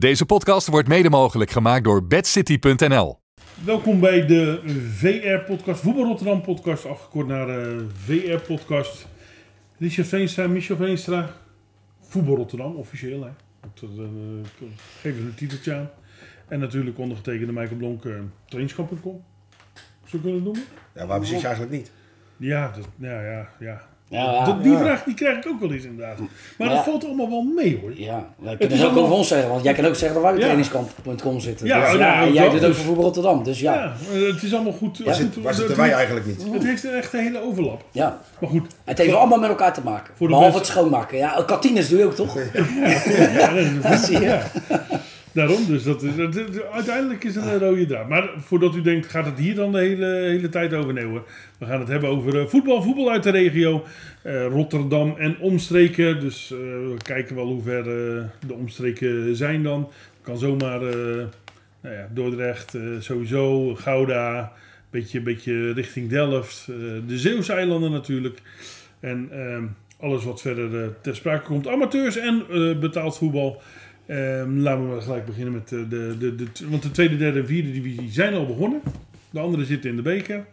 Deze podcast wordt mede mogelijk gemaakt door bedcity.nl. Welkom bij de VR-podcast, Voetbal Rotterdam podcast, afgekort naar de VR-podcast. Richard Veenstra, Michel Veenstra, Voetbal Rotterdam, officieel hè. Dat, uh, geef een titeltje aan. En natuurlijk ondergetekende Michael Blonk, uh, trainingskamp.com. Zo kunnen we het noemen? Ja, waarom zit je eigenlijk niet? Ja, dat, nou ja, ja. Ja, Dat- die ja. vraag die krijg ik ook wel eens inderdaad. Maar Maar dat ja. valt allemaal wel mee hoor. Ja, wij is kunnen het ook allemaal- over ons zeggen, want jij kan ook zeggen dat wij bij trainingskamp.com zitten. Ja, dus, ja, nou, en jij dat doet ook voor Voetbal Rotterdam, dus ja. Het is allemaal goed. Waar, zit, zitten wij eigenlijk niet? Het heeft echt een hele overlap. ja. Maar goed, Het heeft allemaal met elkaar te maken. Behalve het schoonmaken. Ja, kantines doe je ook toch? Ja, dat zie je. Daarom, dus dat is, uiteindelijk is het een rode draad. Maar voordat u denkt, gaat het hier dan de hele, hele tijd over? Nee hoor. We gaan het hebben over eh, voetbal, voetbal uit de regio. eh, Rotterdam en omstreken. Dus eh, we kijken wel hoe ver de omstreken zijn dan. Kan zomaar nou ja, Dordrecht, sowieso, Gouda, beetje, beetje richting Delft. de Zeeuwse eilanden natuurlijk. En ehm, alles wat verder ter sprake komt. Amateurs en betaald voetbal. Ehm, laten we maar gelijk beginnen met de, de, de, de, Want de tweede, derde en vierde divisie zijn al begonnen. De andere zitten in de beker.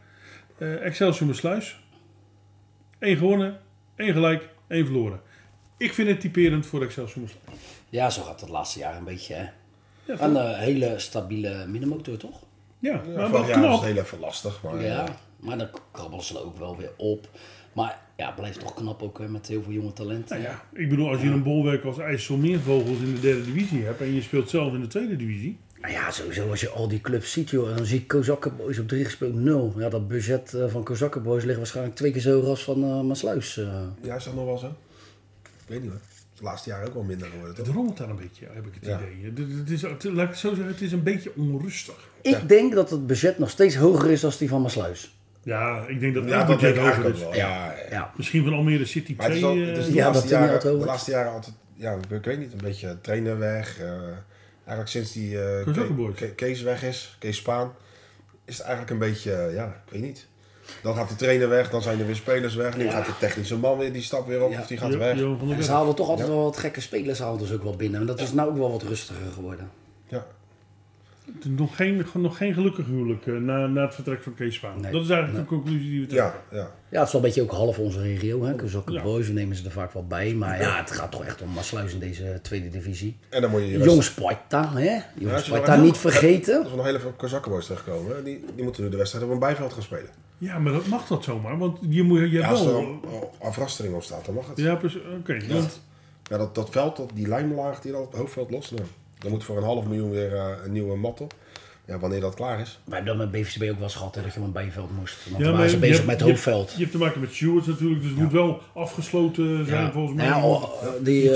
Eh Excelsior Sluis. Eén gewonnen, één gelijk, één verloren. Ik vind het typerend voor Excelsior Sluis. Ja, zo gaat het laatste jaar een beetje. Hè. Ja, Een eh, hele stabiele middenmotor toch? ja, Ja, maar wat jaar was het heel even lastig. Maar, Ja, eh, maar dan krabbelen ze ook wel weer op. Maar ja, het blijft toch knap ook hè, met heel veel jonge talenten. Nou ja, ik bedoel, als je een bolwerk als IJsselmeervogels in de derde divisie hebt en je speelt zelf in de tweede divisie. Nou ja, sowieso als je al die clubs ziet, joh. En dan zie ik Kozakkenboys op drie gespeeld nul. Ja, dat budget eh, van Kozakkenboys ligt waarschijnlijk twee keer zo hoog als van eh Maasluis. eh. ja, is dat nog wel zo? Ik weet niet hoor. Het laatste jaar ook wel minder geworden, Het toch? rommelt daar een beetje, heb ik het Ja. idee. Het, het is, het, laat ik het zo zeggen, het is een beetje onrustig. Ik denk dat het budget nog steeds hoger is dan die van Maasluis. Ja, ik denk dat Ja, dat budget ik hoger is. wel. Ja, ja. Misschien van Almere City Maar het is, 2. al, het is eh, de, Ja, laatste dat die niet jaren, de laatste jaren altijd, ja, ik weet niet, een beetje trainer weg. eh, eigenlijk sinds die eh, Kozakkenboys. Ke- Ke- Kees weg is, Kees Spaan, is het eigenlijk een beetje, ja, ik weet niet. Dan gaat de trainer weg, dan zijn er weer spelers weg. Nu Ja. gaat de technische man weer die stap weer op, Ja. of die gaat Jo- weg. En ze haalden toch altijd Ja. wel wat gekke spelers haalden ze ook wel binnen. En dat is nou ook wel wat rustiger geworden. Ja. Nog geen, nog geen gelukkig huwelijk eh, na, na het vertrek van Kees Spaan. Nee. Dat is eigenlijk de conclusie die we trekken. Ja, ja. Ja, het is wel een beetje ook half onze regio. Hè? Ja. We nemen ze er vaak wel bij. Maar ja, het gaat toch echt om Maasluis in deze tweede divisie. En dan moet je je Jong Sparta, hè? Jong Ja, Sparta niet vergeten. Als we nog heel even op terugkomen, hè, die, die moeten nu de wedstrijd op een bijveld gaan spelen. Ja, maar dat mag dat zomaar, want je, moet, je Ja, als er al afrastering op staat, dan mag het. Ja, precies. Oké, want Ja, dat, dat veld, dat, die lijnlaag die dan op het hoofdveld los. Dan moet voor een half miljoen weer eh, een nieuwe mat op. Ja, wanneer dat klaar is. Wij hebben dat met BVCB ook wel eens gehad, hè, dat je op een bijveld moest. Want Ja, dan maar waren ze bezig hebt- met hebt- hoofdveld. je hebt te maken met stewards natuurlijk, dus het moet wel afgesloten zijn volgens mij. Nou ja, oh, die,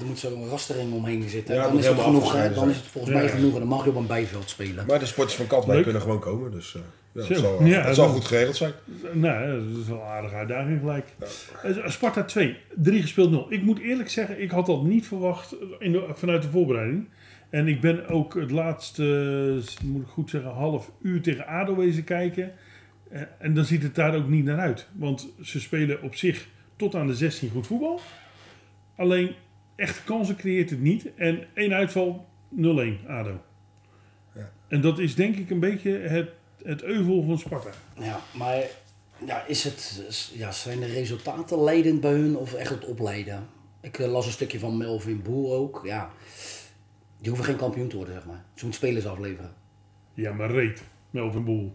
er moet zo'n rastering omheen zitten. Ja, dan moet is het genoeg. Dan is het volgens Ja. mij genoeg. En dan mag je op een bijveld spelen. Maar de sporters van Katwijk kunnen gewoon komen. Dus eh, ja, Zo, het zal, ja, het zal dat- goed geregeld zijn. Nou, dat is wel een aardige uitdaging gelijk. Eh, Sparta 2, 3 gespeeld 0. Ik moet eerlijk zeggen, ik had dat niet verwacht in de, vanuit de voorbereiding. En ik ben ook het laatste, eh, moet ik goed zeggen, half uur tegen ADO wezen kijken. Eh, En dan ziet het daar ook niet naar uit. Want ze spelen op zich tot aan de 16 goed voetbal. Alleen echte kansen creëert het niet. En één uitval 0-1 ADO. Ja. En dat is denk ik een beetje het, het euvel van Sparta. Ja, maar ja, is het, ja, zijn de resultaten leidend bij hun of echt het opleiden? Ik eh, las een stukje van Melvin Boer ook. Ja, die hoeven geen kampioen te worden, zeg maar. Ze moeten spelers afleveren. Ja, maar reet, Melvin Boel.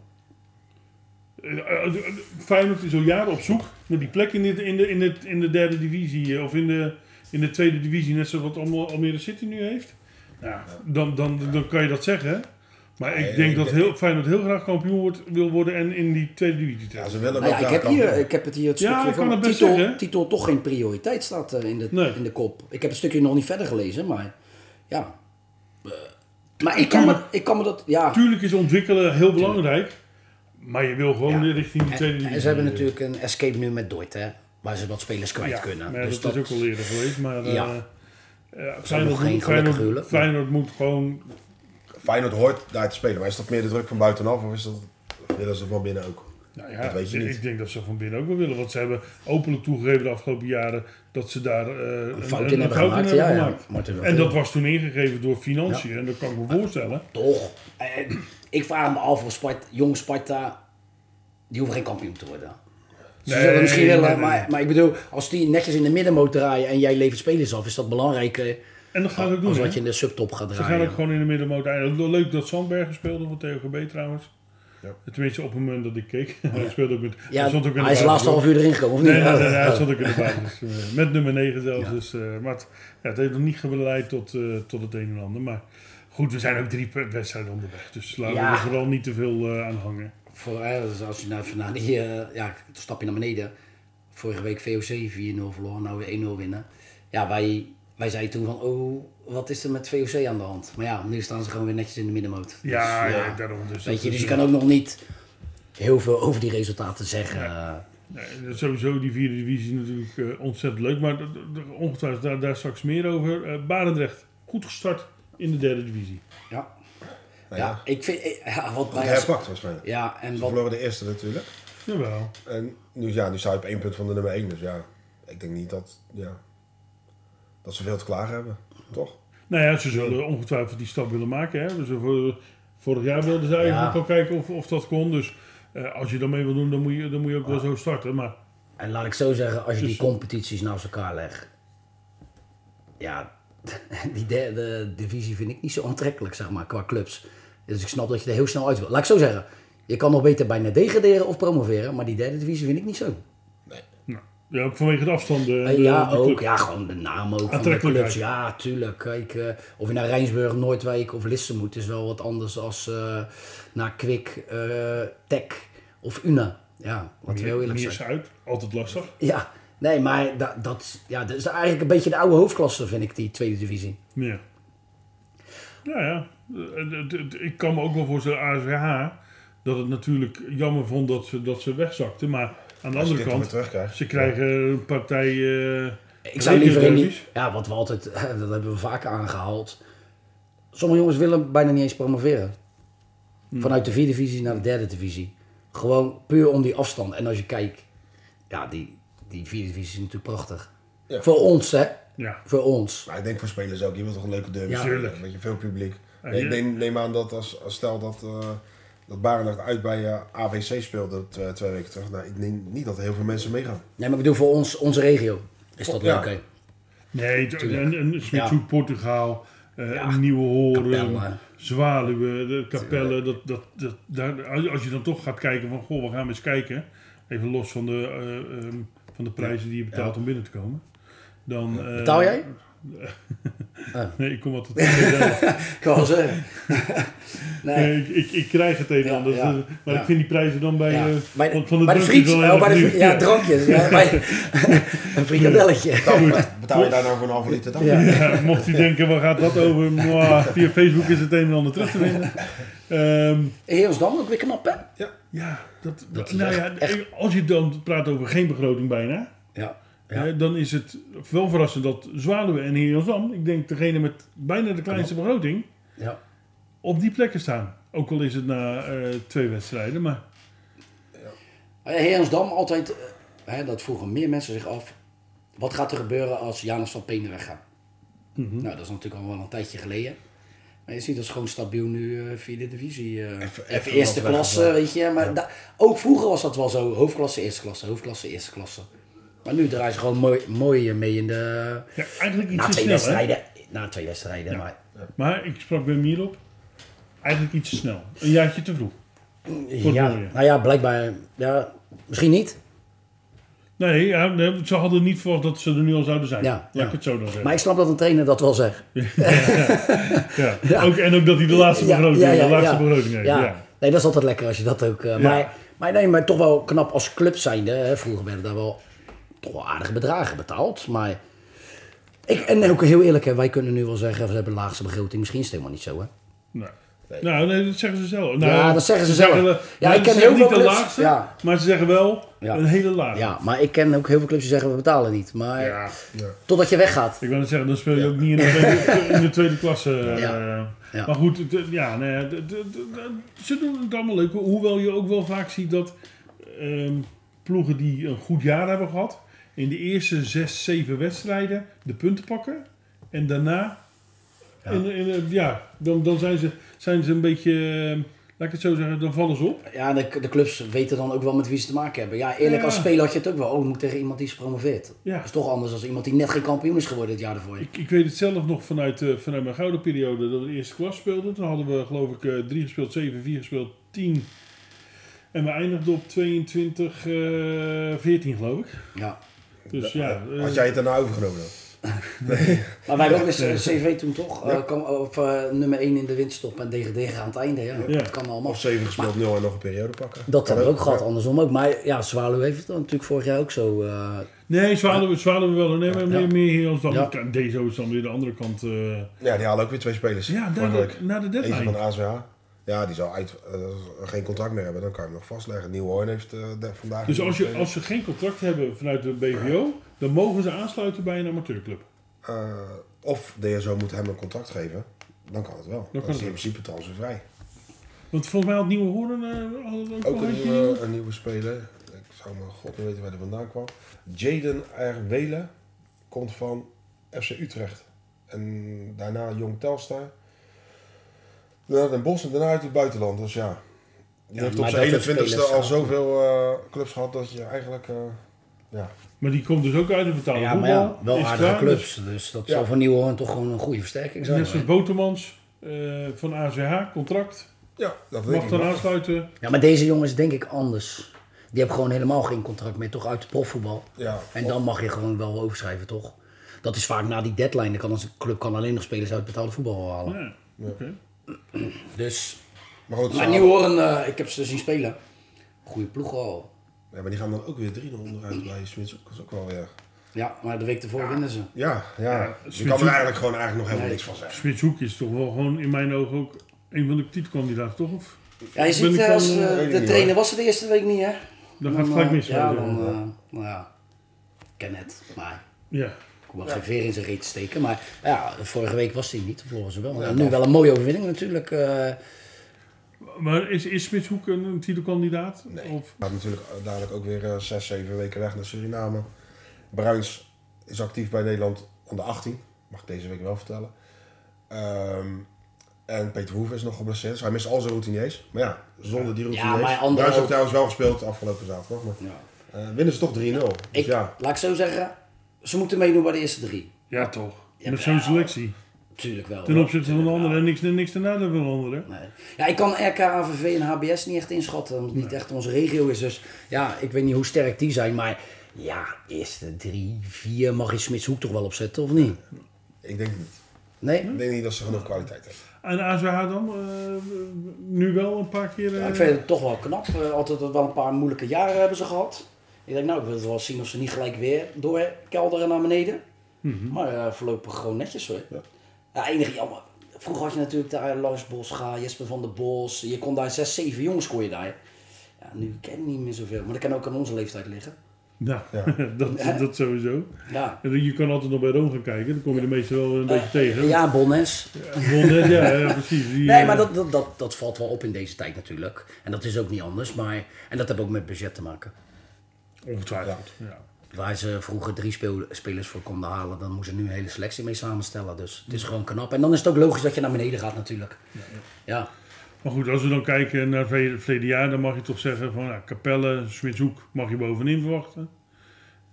Eh, eh, Feyenoord is al jaren op zoek naar die plek in, dit, in, de, in, het, in de derde divisie. Of in de, in de tweede divisie, net zoals wat Alme- Almere City nu heeft. Ja, dan, dan, dan kan je dat zeggen. Maar ik denk dat heel, Feyenoord heel graag kampioen wordt, wil worden en in die tweede divisie Ja, ze willen Nou wel ja, ik, graag heb hier, ik heb het hier het Ja, stukje ik kan van het best titel, zeggen. titel toch geen prioriteit staat eh, in de, Nee. in de kop. Ik heb het stukje nog niet verder gelezen, maar ja. Eh, maar ik kan, me, ik kan me dat, ja. Tuurlijk is ontwikkelen heel belangrijk. Maar je wil gewoon Ja. richting die tweede divisie. en ze hebben natuurlijk een escape nu met Doit, hè. Waar ze wat spelers kwijt ja, kunnen. maar dus dat, is ook al eerder geweest. Maar eh, Ja. eh, nog Feyenoord, geen moet, Feyenoord. Feyenoord moet gewoon Feyenoord hoort daar te spelen. Maar is dat meer de druk van buitenaf of is dat, willen ze van binnen ook? Nou ja, Dat weet je niet. ik denk dat ze van binnen ook wel willen. Want ze hebben openlijk toegegeven de afgelopen jaren dat ze daar eh, een fout in hebben fout gemaakt. Ja, ja. gemaakt. En dat was toen ingegeven door financiën. En dat kan ik me voorstellen. Toch. Eh, ik vraag me af of Sparta, jong Sparta, die hoeven geen kampioen te worden. Ze Nee, zullen misschien willen, nee, nee. maar, maar ik bedoel, als die netjes in de middenmoot draaien en jij levert spelers af, is dat belangrijker En dat gaan ze ook doen. als wat je in de subtop gaat Ze draaien. gaan ook gewoon in de middenmoot eindigen. Leuk dat Sandbergen speelde voor TOGB trouwens. Ja. Tenminste op het moment dat ik keek. Hij speelde ook met... ja, hij stond ook in de hij is de laatste half uur erin gekomen, of niet? Nee, nee, nee, Oh, hij stond ook in de basis. eh, Met nummer 9 zelfs. Ja. Dus, eh, maar het, ja, het heeft nog niet geleid tot, eh, tot het een en ander. Maar goed, we zijn ook drie wedstrijden onderweg. Dus laten we er vooral niet te veel eh, aan hangen. Voor, eh, dus als je nou naar die, eh, ja, dan stap je naar beneden. Vorige week VOC 4-0 verloren, nou weer 1-0 winnen. Ja, wij, wij zeiden toen van, oh, wat is er met VOC aan de hand? Maar ja, nu staan ze gewoon weer netjes in de middenmoot. Dus, Ja, ja, daarom. Dus Weet je, dus je kan ook nog niet heel veel over die resultaten zeggen. Nee, sowieso die vierde divisie natuurlijk eh, ontzettend leuk. Maar ongetwijfeld daar, daar straks meer over. Eh Barendrecht, goed gestart in de derde divisie. Ja, Nou ja, ja, ik vind, eh, ja, wat goed herpakt waarschijnlijk. Ja, en Ze wat, verloren de eerste natuurlijk. Jawel. En nu, ja, nu sta je op één punt van de nummer 1. Dus ja, ik denk niet dat, ja, dat ze veel te klagen hebben. Toch? Nou ja, ze zullen ongetwijfeld die stap willen maken. Hè? Dus voor, vorig jaar wilden ze eigenlijk Ja. al kijken of, of dat kon. Dus eh, als je dat mee wil doen, dan moet je, dan moet je ook wel zo starten. Maar en laat ik zo zeggen, als je die Dus- competities naast elkaar legt. Ja, die derde divisie vind ik niet zo aantrekkelijk, zeg maar, qua clubs. Dus ik snap dat je er heel snel uit wil. Laat ik zo zeggen, je kan nog beter bijna degraderen of promoveren, maar die derde divisie vind ik niet zo. nou, ja, ook vanwege de afstand. eh, Eh, de- ja, de ook. club. Ja, gewoon de naam ook van de clubs. Ja, tuurlijk. Kijk, eh, of je naar Rijnsburg, Noordwijk of Lisse moet, is wel wat anders als eh, naar Kwik, eh Tech of Una. Ja, we heel eerlijk Meer zijn. Zuid, altijd lastig. Ja, nee, maar dat, dat, ja, dat is eigenlijk een beetje de oude hoofdklasse, vind ik, die tweede divisie. Ja. Nou ja, het- ik kan me ook wel voorstellen, ASH, dat het natuurlijk jammer vond dat ze, dat ze wegzakten. Maar aan de Als andere kant, ze krijgen een partij... eh, Ik zou liever in die... Ja, wat we altijd... Dat hebben we vaak aangehaald. Sommige jongens willen bijna niet eens promoveren. Vanuit de vierde divisie naar de derde divisie. Gewoon puur om die afstand. En als je kijkt... Ja, die, die vierde divisie is natuurlijk prachtig. Ja. Voor ons, hè. Ja, Voor ons. Maar ik denk voor spelers ook. Je wilt toch een leuke derby Ja. spelen, Tuurlijk. Weet je, veel publiek. Nee, ik neem, neem aan dat als, als stel dat, eh dat Barendrecht uit bij eh, AWC speelde twee, twee weken terug. Nou, ik neem niet dat heel veel mensen meegaan. Nee, maar ik bedoel voor ons, onze regio. Is dat leuk, hè? nee, t- en, en Smitshoek, Portugal, eh, Ja. een Nieuwe Horen. Zwaluwen, de Capelle. Dat, dat, dat, daar, als je dan toch gaat kijken van, goh, we gaan eens kijken. Even los van de, eh, ehm, van de prijzen die je betaalt om binnen te komen. Dan, eh, Betaal jij? Nee, ik kom altijd. Ik wou wel zeggen. nee. Nee, ik, ik, ik krijg het een en Ja, ander. ja, Dus, maar ja. ik vind die prijzen dan bij, Ja. eh, van, van de bij de friet, oh, bij de ja, drankjes. Ja, een frikadelletje. Betaal, betaal je daar nou voor een halve liter dan? Ja. Ja, mocht u denken, waar gaat dat over? Via Facebook is het een en ander terug te vinden. Ehm, Heersdam ook weer knap, hè? ja, dat, Dat nou echt- ja, echt- als je dan praat over geen begroting bijna, Ja. Hè, dan is het wel verrassend dat Zwaluwe en Heerenveen, ik denk degene met bijna de kleinste begroting, ja. op die plekken staan. Ook al is het na eh, twee wedstrijden, maar Heersdam altijd, eh, hè, dat vroegen meer mensen zich af. Wat gaat er gebeuren als Janus van Penen weggaat? Mhm. Nou, dat is natuurlijk al wel een tijdje geleden. Maar je ziet dat is gewoon stabiel nu eh vierde divisie. eh, Even- even, even eerste klasse, weet je. Maar da- ook vroeger was dat wel zo. Hoofdklasse, eerste klasse, hoofdklasse, eerste klasse. Maar nu draaien ze gewoon mooi, mooi mee in de... ja, eigenlijk iets Na te twee snel. Hè? wedstrijden. Na twee wedstrijden. Maar, Maar ik sprak bij Mier op, eigenlijk iets te snel. Een jaartje te vroeg. ja, nou ja, blijkbaar... Ja, misschien niet. Nee, ja, ze hadden niet verwacht dat ze er nu al zouden zijn. Ja, Laat ja. ik het zo dan zeggen. Maar ik snap dat een trainer dat wel zegt. Ja. Ja. Ook, en ook dat hij de laatste begroting, ja, ja, de laatste ja. begroting heeft. Ja. Ja. Nee, dat is altijd lekker als je dat ook... eh, maar, maar nee, maar toch wel knap als club zijnde. Hè, vroeger werden daar wel toch wel aardige bedragen betaald. Maar... Ik, en ook heel eerlijk, hè, wij kunnen nu wel zeggen, we hebben de laagste begroting. Misschien is het helemaal niet zo, hè? Nou. Nou, nee, dat zeggen ze zelf. Nou, Ja, dat zeggen ze zelf. Ja, nou, ik ken ze heel veel niet de clubs. laagste, Ja. maar ze zeggen wel Ja. een hele laag. Ja, maar ik ken ook heel veel clubs die zeggen, we betalen niet. Maar Ja. Ja. totdat je weggaat. Ik wil net zeggen, dan speel je ook niet in de tweede, in de tweede klasse. eh. Maar goed, ja, nee, de- de- de- de- ze doen het allemaal leuk. Hoewel je ook wel vaak ziet dat ehm, ploegen die een goed jaar hebben gehad, in de eerste zes, zeven wedstrijden de punten pakken. En daarna, Ja. in, in, eh, ja, dan, dan zijn, ze, zijn ze een beetje, eh, laat ik het zo zeggen, dan vallen ze op. Ja, de, de clubs weten dan ook wel met wie ze te maken hebben. Ja, eerlijk, Ja. als speler had je het ook wel. Oh, moet tegen iemand die is gepromoveerd. Ja. Dat is toch anders dan iemand die net geen kampioen is geworden het jaar ervoor. Ik, ik weet het zelf nog vanuit, eh, vanuit mijn gouden periode dat we de eerste klas speelden. Toen hadden we geloof ik eh, drie gespeeld, zeven, vier gespeeld, tien. En we eindigden op 22, eh 14 geloof ik. Ja. Dus ja, eh, Had jij het daarna overgenomen dan? Maar wij hebben ook eens een CV toen toch? eh, kwam, of eh, nummer 1 in de winststop en degraderen aan het einde. Ja. Ja. Dat kan allemaal. Of 7 gespeeld, 0 en nog een periode pakken. Dat hebben we ook gehad, Ja. andersom ook. Maar ja, Zwaluw heeft het dan natuurlijk vorig jaar ook zo. eh, nee, Zwaluwe, Zwaluwe wel. Nee, maar meer, Ja. meer hier als dan. Ja. Deze is dan weer de andere kant. eh, Ja, die halen ook weer twee spelers. ja, na vorige de, na de deadline. van ASWH. Ja, die zal uit, eh, geen contract meer hebben. Dan kan je hem nog vastleggen. Nieuw Hoorn heeft eh, vandaag... Dus als, je, als ze geen contract hebben vanuit de BVO, dan mogen ze aansluiten bij een amateurclub. Eh, of DSO moet hem een contract geven. Dan kan het wel. Dan, kan is hij in principe transfervrij. Want volgens mij had Nieuwe Hoorn ook, een nieuwe, een nieuwe speler. Ik zou mijn god niet weten waar hij vandaan kwam. Jaden R. Welen komt van FC Utrecht. En daarna Jong Telstar. Daarna Den Bosch en daarna uit het buitenland. Dus ja, die Ja, heeft op zijn dat soort 21ste spelers, al zoveel eh, clubs gehad dat je eigenlijk... eh, ja. Maar die komt dus ook uit het betaalde ja, maar voetbal. ja, wel aardige klaar, clubs. Dus dat Ja. zal voor Nieuwhoorn toch gewoon een goede versterking Dus zijn. net zoals Botermans eh, van AZH, contract. ja, dat weet Mag dan aansluiten. Ja, maar deze jongens denk ik anders. Die hebben gewoon helemaal geen contract meer, toch uit de profvoetbal. Ja, En dan mag je gewoon wel overschrijven, toch? Dat is vaak na die deadline. Dan kan een club kan alleen nog spelers uit betaalde voetbal halen. Ja, oké. Dus, maar goed, maar Nieuwhoorn, eh ik heb ze zien spelen. Goede ploeg al. ja, maar die gaan dan ook weer 3-0 onderuit bij Smits. Dat is ook wel weer... Ja, maar de week ervoor winnen ze. Ja, ja. je kan er eigenlijk gewoon eigenlijk nog helemaal Nee. niks van zeggen. Smitshoek is toch wel gewoon in mijn ogen ook een van de titelkandidaten, toch? Of? Ja, je ziet, eh, als, eh, de trainer hoor. was het de eerste week niet, hè? Dan gaat het gelijk mis. Ja, dan, eh, nou ja, ik ken het. Maar ja. Geen veer in zijn reet steken. Maar ja, vorige week was hij niet, verloren ze wel. Ja, en nu wel een mooie overwinning natuurlijk. eh, Maar is, is Smitshoek een, een titelkandidaat? Nee. Of? Gaat natuurlijk dadelijk ook weer eh, zes, zeven weken weg naar Suriname. Bruins is actief bij Nederland onder 18. Mag ik deze week wel vertellen. Ehm, en Peter Hoeven is nog geblesseerd. Dus hij mist al zijn routiniers. Maar ja, zonder die routiniers. maar anderen Bruins heeft trouwens wel gespeeld afgelopen zaterdag. Maar ja. eh, winnen ze toch 3-0. Dus ik, ja, Laat ik zo zeggen, ze moeten meedoen bij de eerste drie. Ja, toch. Ja, Met zo'n selectie. Tuurlijk wel. Ten opzichte van de anderen. Niks, niks te nadeel van de anderen. Nee. Ja, ik kan RK, AVV en HBS niet echt inschatten, omdat het niet echt onze regio is. Dus ja, ik weet niet hoe sterk die zijn. Maar ja, eerste drie, vier mag je Smitshoek toch wel opzetten, of niet? ik denk niet. Nee? Ik denk niet dat ze genoeg kwaliteit hebben. En AZH dan? eh, nu wel een paar keer... Ja, eh, ik vind het toch wel knap. Eh, altijd wel een paar moeilijke jaren hebben ze gehad. Ik denk, nou, ik wil het wel zien of ze niet gelijk weer doorkelderen naar beneden. Maar eh, voorlopig gewoon netjes hoor. Ja. Ja, enige jammer. Vroeger had je natuurlijk daar Lars Bosga, Jesper van der Bos. Je kon daar zes, zeven jongens kon je daar. Ja, nu ken ik niet meer zoveel. Maar dat kan ook aan onze leeftijd liggen. Nou, Ja. dat, dat sowieso. Ja, En Je kan altijd nog bij Roon gaan kijken. Dan kom je de meeste wel een beetje Eh, tegen. ja Bonnes. Bonnet, ja, ja, precies. Die, Nee, eh, maar dat, dat, dat, dat valt wel op in deze tijd natuurlijk. En dat is ook niet anders. Maar, en dat heeft ook met budget te maken. Ongetwijfeld, ja. Waar ze vroeger drie speel- spelers voor konden halen, dan moeten ze nu een hele selectie mee samenstellen. Dus het is gewoon knap. En dan is het ook logisch dat je naar beneden gaat natuurlijk. Ja, Maar goed, als we dan kijken naar het verleden- jaar, dan mag je toch zeggen van nou, Capelle, Smitshoek mag je bovenin verwachten.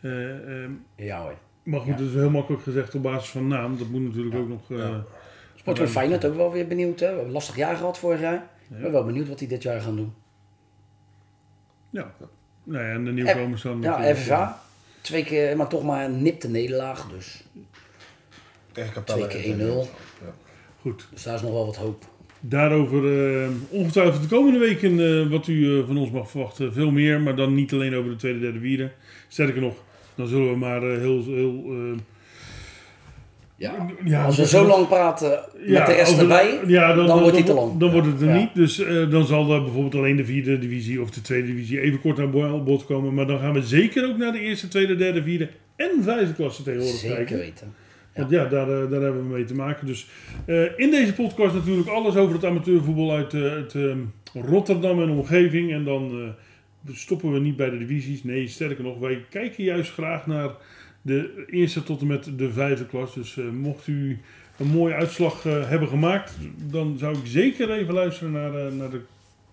Eh, ehm, ja hoor. maar goed, Ja. dat is heel makkelijk gezegd op basis van naam. Dat moet natuurlijk ook nog. eh, Sportclub Feyenoord ook wel weer benieuwd. Hè? We hebben een lastig jaar gehad vorig jaar. Ik ben wel benieuwd wat die dit jaar gaan doen. Ja. Nou ja, en de nieuwkomers dan. Ja. FVA. Twee keer, maar toch maar een nipte nederlaag. Dus, Tegen Capelle. Twee keer 1-0. tegen- Ja. Goed. dus daar is nog wel wat hoop. Daarover eh, ongetwijfeld de komende weken eh, wat u eh, van ons mag verwachten. Veel meer, maar dan niet alleen over de tweede, derde, vierde. Sterker nog, dan zullen we maar heel... heel eh, Ja. ja, Als we zo lang praten met Ja, de rest erbij, ja, dan wordt die te lang. Dan wordt het er Ja. niet. Dus eh, dan zal er bijvoorbeeld alleen de vierde divisie of de tweede divisie even kort aan bo- bod komen. Maar dan gaan we zeker ook naar de eerste, tweede, derde, vierde en vijfde klasse tegenwoordig zeker kijken. weten. Want ja, daar, eh, daar hebben we mee te maken. Dus eh, in deze podcast natuurlijk alles over het amateurvoetbal uit, eh, uit ehm, Rotterdam en omgeving. En dan eh, stoppen we niet bij de divisies. Nee, sterker nog, wij kijken juist graag naar de eerste tot en met de vijfde klas. Dus eh, mocht u een mooie uitslag eh, hebben gemaakt, dan zou ik zeker even luisteren naar, eh, naar de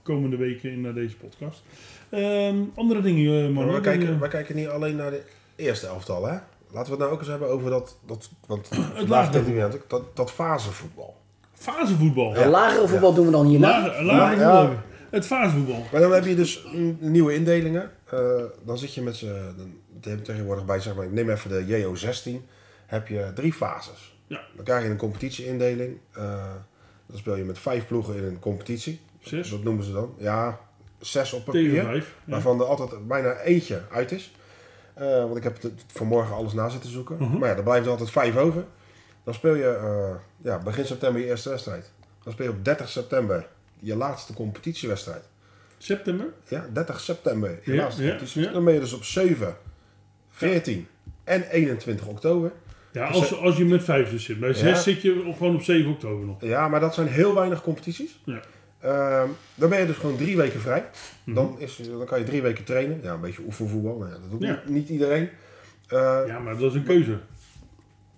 komende weken in naar deze podcast. Ehm, andere dingen, eh, Maar man. wij, kijken, wij kijken niet alleen naar de eerste elftal, hè? Laten we het nou ook eens hebben over dat, dat want ook, dat, dat fasevoetbal. Fasevoetbal. Ja, lagere voetbal doen we dan hierna. Lage, lage Ja. voetbal. Het fasevoetbal. Maar dan heb je dus nieuwe indelingen. Eh, dan zit je met z'n, tegenwoordig bij, zeg maar, ik neem even de JO16, heb je drie fases. Ja. Dan krijg je een competitieindeling. Eh, dan speel je met vijf ploegen in een competitie. Zes. Dat noemen ze dan. Ja, zes op Tegen papier. vijf. Ja. Waarvan er altijd bijna eentje uit is. Eh, want ik heb het vanmorgen alles na zitten zoeken. Mhm. Maar ja, er blijft er altijd vijf over. Dan speel je eh, ja, begin september je eerste wedstrijd. Dan speel je op 30 september je laatste competitiewedstrijd. September. Ja, 30 september je Ja, laatste ja, competitie. ja. Dan ben je dus op 7, 14 en 21 oktober. Ja, als, als je met vijf dus zit. Bij zes Ja. zit je op- gewoon op 7 oktober nog. Ja, maar dat zijn heel weinig competities. Ja. Ehm, dan ben je dus gewoon drie weken vrij. Mhm. dan, is, dan kan je drie weken trainen. Ja, een beetje oefenvoetbal. Nou ja, dat doet Ja. niet, niet iedereen. Eh, Ja, maar dat is een keuze.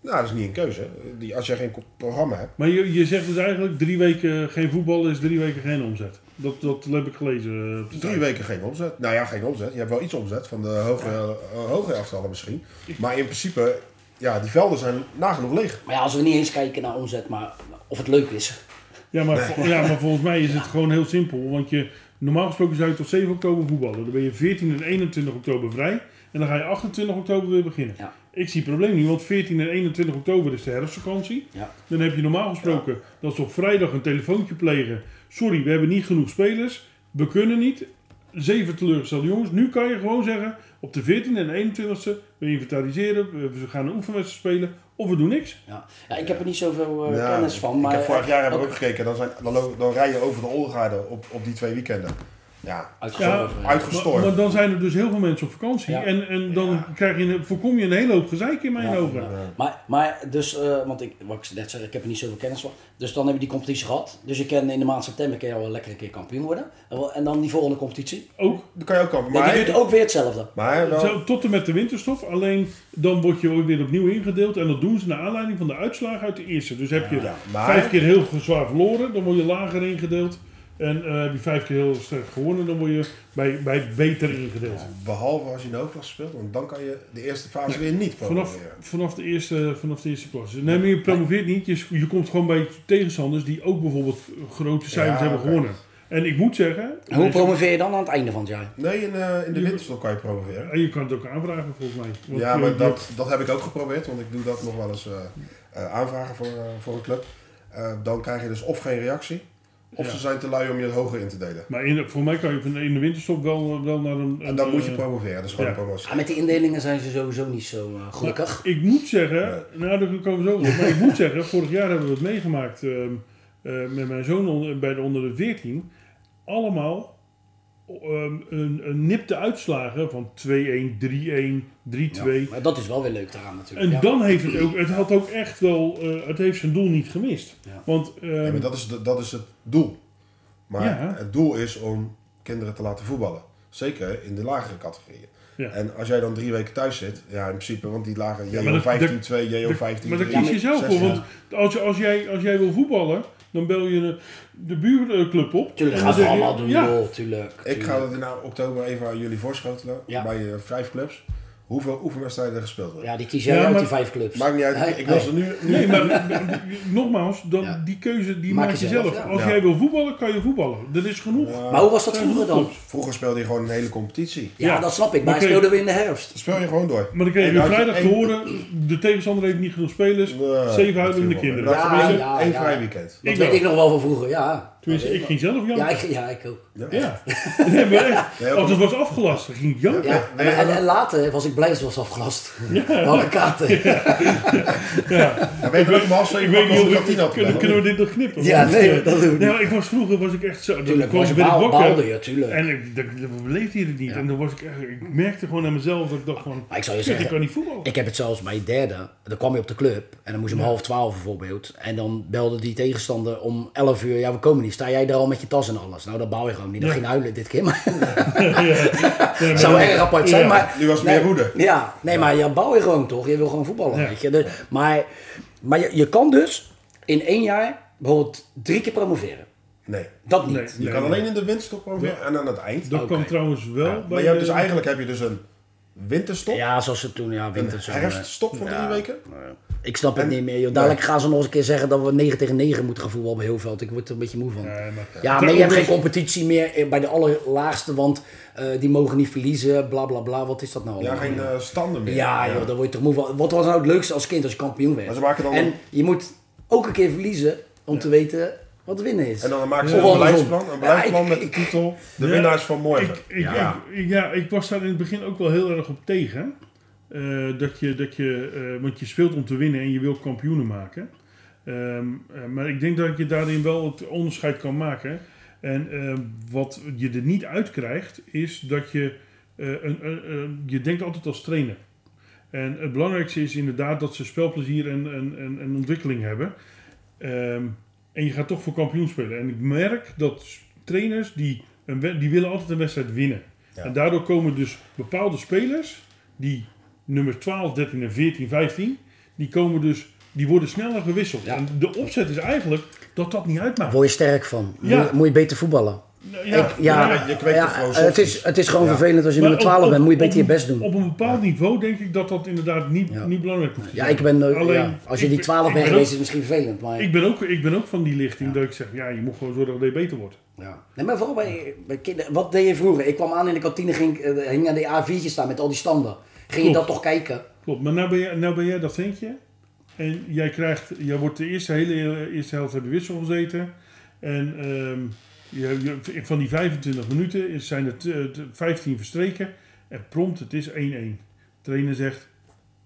Nou, dat is niet een keuze. Die, als je geen programma hebt. Maar je, je zegt dus eigenlijk drie weken geen voetbal is drie weken geen omzet. Dat, dat heb ik gelezen. eh, op de Drie weken geen omzet. Nou ja, geen omzet. Je hebt wel iets omzet van de hoge, eh, hoge afstanden misschien. Maar in principe, ja, die velden zijn nagenoeg leeg. Maar ja, als we niet eens kijken naar omzet, maar of het leuk is. Ja maar, ja, maar volgens mij is het gewoon heel simpel. Want je, normaal gesproken zou je tot 7 oktober voetballen. Dan ben je 14 en 21 oktober vrij. En dan ga je 28 oktober weer beginnen. Ja. Ik zie het probleem niet, want 14 en 21 oktober is de herfstvakantie. Ja. Dan heb je normaal gesproken dat ze op vrijdag een telefoontje plegen. Sorry, we hebben niet genoeg spelers. We kunnen niet. Zeven teleurgestelde jongens. Nu kan je gewoon zeggen, op de 14e en 21e, we inventariseren, we we gaan een oefenwedstrijd spelen, of we doen niks. Ja. ja, ik heb er niet zoveel eh, Ja, kennis van. Maar ik heb vorig jaar heb ik ook ook gekeken. Dan, zijn, dan, rij je over de Olgaarde op, op die twee weekenden. Ja, uitgestorven. Ja, uitgestorven. Maar, maar dan zijn er dus heel veel mensen op vakantie. Ja. En, en dan Ja. krijg je, een- voorkom je een hele hoop gezeik in mijn Ja, ogen. ja. Maar, maar dus, eh, want ik, wat ik net zeg, ik heb er niet zoveel kennis van. Dus dan heb je die competitie gehad. Dus je kan in de maand september kan je al lekker een keer kampioen worden. En dan die volgende competitie. Ook dan kan je ook kampen. Nee, Maar, die doet ook weer hetzelfde. maar wel, tot en met de winterstop. Alleen dan word je ook weer opnieuw ingedeeld. En dat doen ze naar aanleiding van de uitslagen uit de eerste. Dus heb je Ja, maar- vijf keer heel zwaar verloren, dan word je lager ingedeeld. En eh, heb je vijf keer heel sterk gewonnen, dan word je bij, bij beter ingedeeld. behalve als je in de hoofdklasse speelt, want dan kan je de eerste fase weer niet Vanaf, promoveren. vanaf, de eerste, vanaf de eerste klasse. Nee, maar je promoveert niet. Je, je komt gewoon bij tegenstanders die ook bijvoorbeeld grote cijfers Ja, hebben gewonnen. En ik moet zeggen... En hoe promoveer je dan aan het einde van het jaar? Nee, in, eh, in de winterstop kan je promoveren. En je kan het ook aanvragen volgens mij. Want Ja, maar dat, dat heb ik ook geprobeerd, want ik doe dat nog wel eens eh, eh, aanvragen voor, voor een club. Eh, dan krijg je dus of geen reactie, of Ja. ze zijn te lui om je het hoger in te delen. Maar in, de- voor mij kan je in de winterstop wel, wel naar een... En een, dan moet je eh, promoveren, dat is gewoon ja. een promotie. Ah, met die indelingen zijn ze sowieso niet zo eh, gelukkig. Ik moet zeggen, nou daar komen we zo op, maar ik moet zeggen, vorig jaar hebben we het meegemaakt ehm, eh, met mijn zoon onder- bij de onder de 14. Allemaal ehm, een, een nipte uitslagen van 2-1, 3-1, 3-2. Ja, maar dat is wel weer leuk daaraan natuurlijk. En ja. dan heeft het ook, het had ook echt wel, eh, het heeft zijn doel niet gemist. Ja. Want ehm, Nee, maar dat is, de- dat is het doel. Maar Ja. het doel is om kinderen te laten voetballen. Zeker in de lagere categorieën. Ja. En als jij dan drie weken thuis zit, ja in principe, want die lagen JO dat- 15, 2, JO 15, maar dat 3, kies je zelf voor. 16. Want als, je, als, jij, als jij wil voetballen, dan bel je de, buurclub op. Tuurlijk gaan je- allemaal doen, Ja, joh, tuurlijk. Ik ga tuurlijk. dat in oktober even aan jullie voorschotelen. Ja. Bij eh, vijf clubs. Hoeveel oefenwedstrijden er gespeeld worden. Ja, die kies jij Ja, uit maar- die vijf clubs. Maakt niet uit, ik nee. ze nu... nu Nee, maar nogmaals, dan, Ja. die keuze die Maak maak, je zelf, zelf. ja. Als Ja. jij wil voetballen, kan je voetballen. Dat is genoeg. Ja, Maar hoe was dat Er vroeger dan? Vroeger speelde je gewoon een hele competitie. Ja, Ja. dat snap ik. Maar Maar hij kijk- speelde weer in de herfst. Dan speel je gewoon door. Maar dan kreeg je vrijdag te horen, de tegenstander heeft niet genoeg spelers. Zeven huilende dat kinderen. Ja, Dat één vrij weekend. Dat Ik weet ik nog wel van vroeger, ja. Tenminste, ik ging zelf janken. Ja, ik, ja, ik ook. Ja. Ja. Nee, maar echt. Nee, het was afgelast, dan ging ik janken. Ja, en, en, en later was ik blij dat het was afgelast. Welke kaarten? Ja. Dan ben je er ook om half Ik zeven weet niet de we, kunnen, kunnen we dit nog knippen? Ja, nee, eh, dat doen we nee, niet. ik was vroeger was ik echt zo. Dan Tuurlijk, was je ik baal, baalde je, tuurlijk. En ik, dat, beleefde je het niet. Ja. En dan was ik echt, ik merkte gewoon aan mezelf dat ik dacht van, Maar ik zou je shit, ik zeggen, kan niet voetballen. Ik heb het zelfs bij derde. Dan kwam je op de club en dan moest je om half twaalf bijvoorbeeld. En dan belde die tegenstander om 11 uur, ja we komen niet sta jij er al met je tas en alles. Nou, dat bouw je gewoon niet. Dan Ja. ging huilen dit keer. Maar Nee, maar zou erg apart zijn. Ja. Maar, Nu was het nee, meer woede. Ja, nee, maar je bouw je gewoon toch. Je wil gewoon voetballen, Ja. weet je. Dus, maar maar je, je kan dus in één jaar bijvoorbeeld drie keer promoveren. Nee. Dat niet. Nee. Je kan alleen in de winterstop promoveren en aan het eind. Dat Oké. kan trouwens wel. Ja, bij maar je hebt dus eigenlijk heb je dus een winterstop, Ja, zoals ze toen, ja, een winter. zo, herfststop van ja. drie weken. Ik snap het En- niet meer, joh. Dadelijk gaan ze nog eens een keer zeggen dat we 9 tegen 9 moeten gaan voetballen bij Heelveld. Ik word er een beetje moe van. Nee, maar- Ja, maar je hebt geen competitie meer eh, bij de allerlaagste, want eh, die mogen niet verliezen, bla bla bla. Wat is dat nou Ja, geen eh, standen meer. Ja, joh, daar word je toch moe van. Wat was nou het leukste als kind als je kampioen werd? Maar ze maken dan en een- je moet ook een keer verliezen om te weten wat winnen is. En dan maken ze een beleidsplan, een beleidsplan Ja, met de titel De Ja, winnaars van morgen. Ik, ik, ja. ik, ja, ik was daar in het begin ook wel heel erg op tegen. Eh, dat je, dat je, eh, want je speelt om te winnen en je wilt kampioenen maken. Ehm, eh, maar ik denk dat je daarin wel het onderscheid kan maken. En ehm, wat je er niet uit krijgt, is dat je. eh, een, een- een- je denkt altijd als trainer. En het belangrijkste is inderdaad dat ze spelplezier en, en, en, en ontwikkeling hebben. Ehm, en je gaat toch voor kampioen spelen. En ik merk dat trainers die, een, die willen altijd een wedstrijd winnen. Ja. En daardoor komen dus bepaalde spelers, die nummer 12, 13 en 14, 15, die, komen dus, die worden sneller gewisseld. Ja. En de opzet is eigenlijk dat dat niet uitmaakt. word je sterk van. Ja. moet je beter voetballen. Ja, Ik- ja, ja, je kweekt ja, gewoon het, is, het is gewoon Ja. vervelend als je Maar nummer op- 12 op- bent. Moet je beter je best doen. Op een bepaald niveau denk ik dat dat inderdaad niet, Ja. niet belangrijk hoeft te Ja, zijn. ik ben, eh, Alleen, ja, als je ik die ben- 12 ik bent ben geweest is het misschien vervelend. Maar, Ik ben, ook, ik ben ook van die lichting dat ik zeg, ja, je moet gewoon zorgen dat je beter wordt. ja. nee, maar vooral bij, bij kinderen. Wat deed je vroeger? Ik kwam aan in de kantine, ging, eh, hing aan de A4'tjes staan met al die standen. Ging je dat toch kijken? Klopt, maar nou ben, jij, nou ben jij dat ventje. En jij krijgt, jij wordt de eerste hele eerste helft heb je wissel gezeten. En ehm, je- van die 25 minuten zijn er t- t- 15 verstreken. En prompt, het is 1-1. trainer zegt,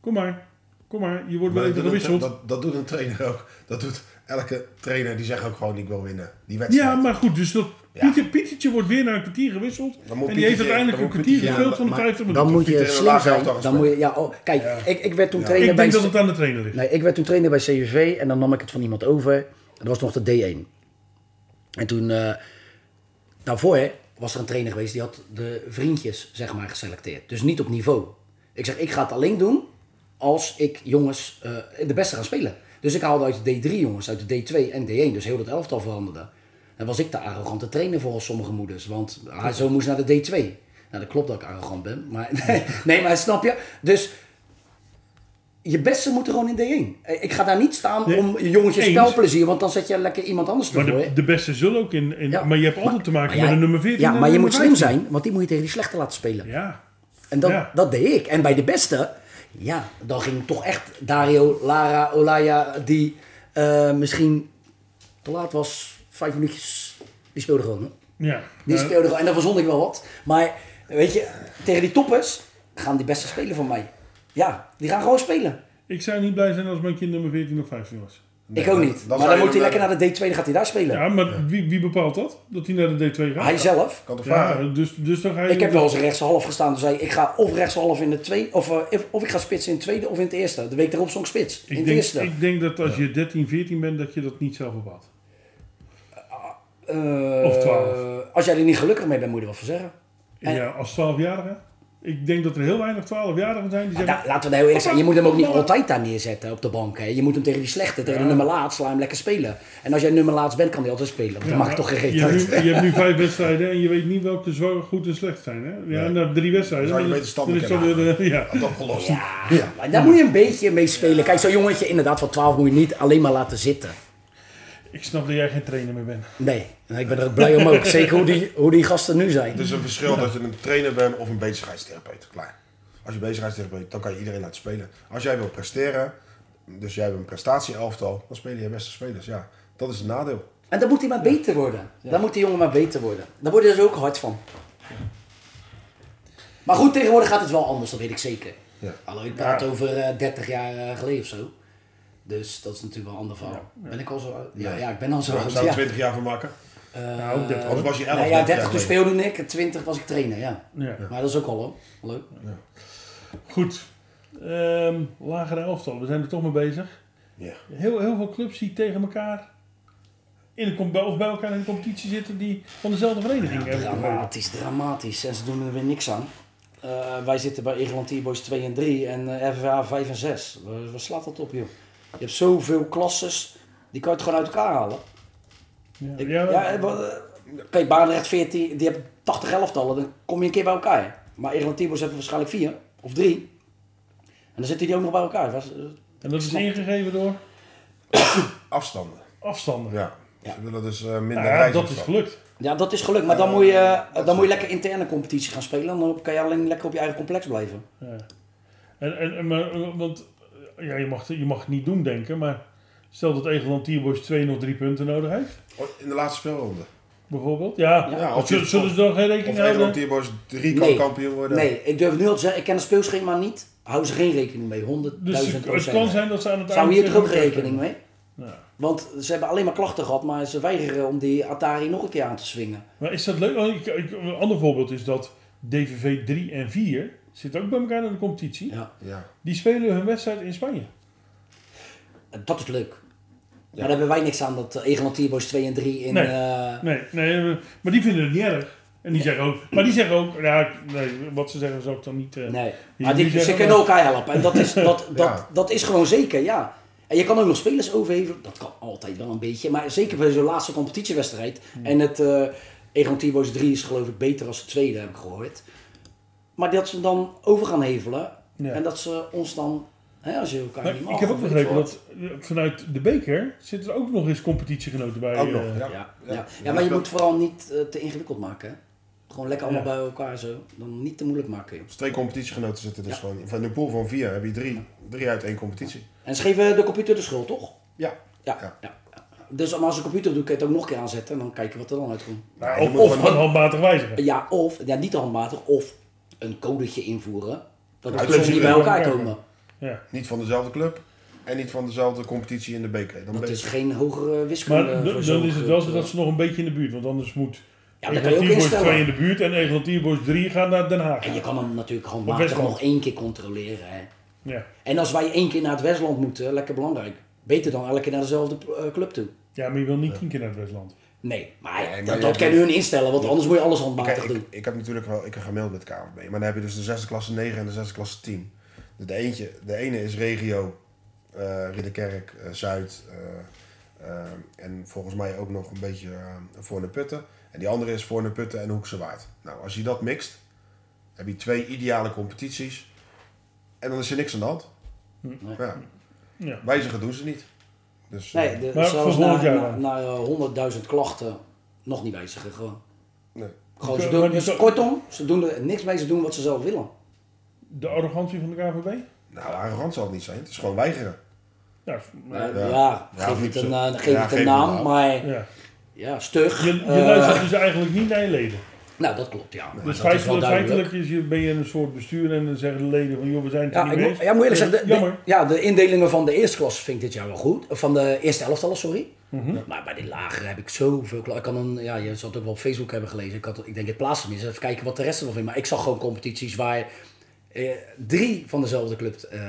kom maar, kom maar, je wordt wel even dat, doet een- gewisseld. dat, dat doet een trainer ook. Dat doet elke trainer die zegt ook gewoon ik wil winnen. Die wedstrijd. Ja, maar goed, dus dat Ja. Pieter, Pietertje wordt weer naar een kwartier gewisseld. Dan moet en die heeft uiteindelijk een kwartier gespeeld van de maar 50 minuten. dan moet je slim zijn. Dan moet je, ja, oh, kijk, ik, ik werd toen Ja. trainer Ik bij... denk dat het aan de trainer ligt. Nee, ik werd toen trainer bij CUV en dan nam ik het van iemand over. Dat was nog de D1. En toen, eh daarvoor was er een trainer geweest die had de vriendjes, zeg maar, geselecteerd. Dus niet op niveau. Ik zeg, ik ga het alleen doen als ik jongens eh, de beste ga spelen. Dus ik haalde uit de D3 jongens, uit de D2 en D1. Dus heel dat elftal veranderde. Dan was ik de arrogante trainer volgens sommige moeders. Want hij zo moest naar de D2. Nou, dat klopt dat ik arrogant ben. Maar, nee, maar snap je? Dus je beste moet er gewoon in D1. Eh, Ik ga daar niet staan Nee, om jongens je eens. spelplezier, want dan zet je lekker iemand anders Maar ervoor. de, de beste zullen ook in... in Ja. Maar je hebt altijd te maken Maar met een nummer 14 Ja, maar je moet slim 15. zijn, want die moet je tegen die slechte laten spelen. Ja. En dat, Ja. dat deed ik. En bij de beste, ja, dan ging toch echt Dario, Lara, Olaya, die eh, misschien te laat was, vijf minuutjes, die speelde gewoon. Hè? Ja. Die Maar- speelde gewoon, en dan verzon ik wel wat. Maar weet je, tegen die toppers gaan die beste spelen van mij. Ja, die gaan gewoon spelen. Ik zou niet blij zijn als mijn kind nummer 14 of 15 was. Nee, ik ook niet. dan maar dan moet hij lekker naar de D2, dan gaat hij daar spelen. Ja, maar wie, wie bepaalt dat? Dat hij naar de D2 gaat? hij zelf. Kan toch Ja, vragen? dus, dus dan ga je... Ik heb wel eens rechtshalf gestaan. Toen zei ik, ik ga of rechtshalf in de tweede, of, eh, of ik ga spitsen in het tweede of in het eerste. De week erop zong ik spits. in ik het denk, eerste. ik denk dat als je 13, 14 bent, dat je dat niet zelf bepaalt. Eh, Of 12. Als jij er niet gelukkig mee bent, moet je er wat voor zeggen. En- Ja, als 12-jarige. Ik denk dat er heel weinig 12-jarigen zijn die Maar zeggen... da- laten we heel eerlijk zijn, je moet hem ook niet altijd daar neerzetten op de bank. Hè. Je moet hem tegen die slechte, tegen de nummer laatst, sla hem lekker spelen. En als jij nummer laatst bent, kan hij altijd spelen. Want Ja, dan maakt toch geen je, hebt nu, je hebt nu vijf wedstrijden en je weet niet welke zwaar, goed en slecht zijn. Hè? Ja, Nee. na drie wedstrijden. Zou je dan- beter dan is dat kunnen ja. Opgelost. Ja, daar moet je een beetje mee spelen. Kijk, zo'n jongetje inderdaad van 12 moet je niet alleen maar laten zitten. Ik snap dat jij geen trainer meer bent. Nee, en ik ben er ook blij om ook. Zeker hoe die, hoe die gasten nu zijn. Het is een verschil dat je een trainer bent of een bezigheidstherapeut. Klaar. Als je bezigheidstherapeut, dan kan je iedereen laten spelen. Als jij wil presteren, dus jij hebt een prestatieelftal, dan spelen je beste spelers. Ja, dat is het nadeel. En dan moet hij maar beter worden. Dan moet die jongen maar beter worden. Daar worden ze ook hard van. Maar goed, tegenwoordig gaat het wel anders, dat weet ik zeker. Ja. Hallo, ik praat Ja. over eh, 30 jaar eh, geleden of zo. Dus dat is natuurlijk wel een ander verhaal. Ben ik al zo oud? Ja, ja, ik ben al zo oud. zou ik Ja. 20 jaar van maken. Eh, Nou, 30. Anders was je 11. nou ja, 30 30 jaar toen geleden. speelde ik, 20 was ik trainer, ja. Ja. Maar dat is ook al hoor. Leuk. Goed. Ehm, lagere elftal, we zijn er toch mee bezig. Ja. Heel, heel veel clubs die tegen elkaar in de, of bij elkaar in de competitie zitten die van dezelfde vereniging Ja, hebben. dramatisch, dramatisch. En ze doen er weer niks aan. Eh, wij zitten bij Egeland Boys 2 en 3 en eh FVA 5 en 6. Waar, waar slaat dat op, joh? Je hebt zoveel klasses, die kan je het gewoon uit elkaar halen. Ja, Ik- ja, ja, eh, wat, eh, kijk, Barendrecht 14, die hebben 80 elftallen, dan kom je een keer bij elkaar. Maar Egeland Boys hebben waarschijnlijk 4 of 3. En dan zitten die ook nog bij elkaar. Was, eh, en dat is ingegeven door Afstanden. afstanden. Ja. Ja. Ze willen dus minder Nou ja, dat is gelukt. ja, dat is gelukt, maar dan moet, je, dan moet je lekker interne competitie gaan spelen. En dan kan je alleen lekker op je eigen complex blijven. Ja. En, en, en maar, want ja, je, mag, je mag het niet doen denken, maar stel dat Egeland Tierboys 2 nog drie punten nodig heeft, Oh, In de laatste speelronde. bijvoorbeeld. Ja, Ja, of zullen, je- zullen ze dan geen Of rekening houden? Tierboys 3 kan Nee. kampioen worden. Nee, ik durf nu al te zeggen, ik ken het speelschema niet. Hou ze geen rekening mee, 100.000 Dus het procent. kan zijn dat ze aan het Zou hier toch ook rekening mee? Ja. Want ze hebben alleen maar klachten gehad, maar ze weigeren om die Atari nog een keer aan te swingen. Maar is dat leuk? Ik- een ander voorbeeld is dat DVV 3 en 4 zitten ook bij elkaar in de competitie. Ja, Ja. Die spelen hun wedstrijd in Spanje. dat is leuk. Maar daar hebben wij niks aan dat uh, Egeland Tierboys 2 en 3 in... Nee. eh, Nee, nee, maar die vinden het niet erg. En die zeggen ook, maar die zeggen ook, ja, nee, wat ze zeggen zou ik dan niet. eh, nee, die- maar die, die ze zeggen kunnen elkaar helpen. En dat is, dat, dat, dat is gewoon zeker, ja. En je kan ook nog spelers overhevelen. Dat kan altijd wel een beetje. Maar zeker bij zo'n laatste competitiewedstrijd. Hmm. En het uh, Egeland Tierboys 3 is geloof ik beter als de tweede, heb ik gehoord. Maar dat ze dan over gaan hevelen. Ja. En dat ze ons dan, hè, als je elkaar Maar niet mag. ik heb ook begrepen dat eh, vanuit de beker zitten er ook nog eens competitiegenoten bij. Ook eh, nog, ja. Ja, ja. ja, maar je moet vooral niet eh, te ingewikkeld maken. Hè? Gewoon lekker allemaal bij elkaar zo. Dan niet te moeilijk maken. Joh. Dus twee competitiegenoten zitten dus Ja. gewoon in. Van een pool van vier heb je drie, drie uit één competitie. En ze geven de computer de schuld, toch? Ja. Ja. Ja. ja. Dus als een computer doet, kun je het ook nog een keer aanzetten. En dan kijken wat er dan uitkomt. nou, je of moet of handmatig wijzigen. Ja, of, ja, niet te handmatig, of een codetje invoeren. Dat de clubs niet bij elkaar komen. Ja. Niet van dezelfde club en niet van dezelfde competitie in de beker. Dan Dat is geen hogere wiskunde. Maar dan is het wel zo dat ze nog een beetje in de buurt. Want anders moet Ja, dat kan je ook Egeland Tierboys 2 in de buurt en Egeland Tierboys 3 gaan naar Den Haag. En je kan hem natuurlijk handmatig nog één keer controleren. Hè. Ja. En als wij één keer naar het Westland moeten, lekker belangrijk. Beter dan elke keer naar dezelfde eh, club toe. ja, maar je wil niet tien keer naar het Westland. Nee, maar, Nee, maar dat, hebt- kunnen hun instellen, want anders moet je alles handmatig ik, doen. ik heb natuurlijk wel ik heb gemaild met KVB, maar dan heb je dus de zesde klasse 9 en de zesde klasse 10. Dus de, eentje, de ene is regio eh Ridderkerk, eh, Zuid eh, en volgens mij ook nog een beetje uh, Voorne Putten. En die andere is Voorne Putten en Hoekse Waard. Nou, als je dat mixt, heb je twee ideale competities en dan is er niks aan de hand. Ja. Ja. Wijzigen doen ze niet. Dus, Nee, eh, de, Maar zelfs na, jaar na, dan? na eh, 100.000 klachten nog niet wijzigen. Gewoon. nee. Gewoon, ze doen, dus zo- kortom, ze doen er niks mee, ze doen wat ze zelf willen. De arrogantie van de KVB? Nou, arrogant zal het niet zijn. Het is gewoon weigeren. Ja, maar- ja, Ja, geef het een, eh, geef Ja, het een geef naam, maar ja. ja, stug. Je, je luistert dus eigenlijk niet naar je leden. Nou, dat klopt, ja. Dus is feitelijk, feitelijk is je, ben je een soort bestuur en dan zeggen de leden van joh, we zijn het er Ja, niet mee ja, moet eerlijk zeggen, de, de- Jammer. ja, de indelingen van de eerste klas vind ik dit jaar wel goed. Van de eerste elftallen, sorry. Mhm. Maar bij die lagere heb ik zoveel Ik kan een, ja, je zal het ook wel op Facebook hebben gelezen. Ik, had, ik denk het plaatsen is. Even kijken wat de rest ervan vindt. Maar ik zag gewoon competities waar eh, drie van dezelfde club. eh,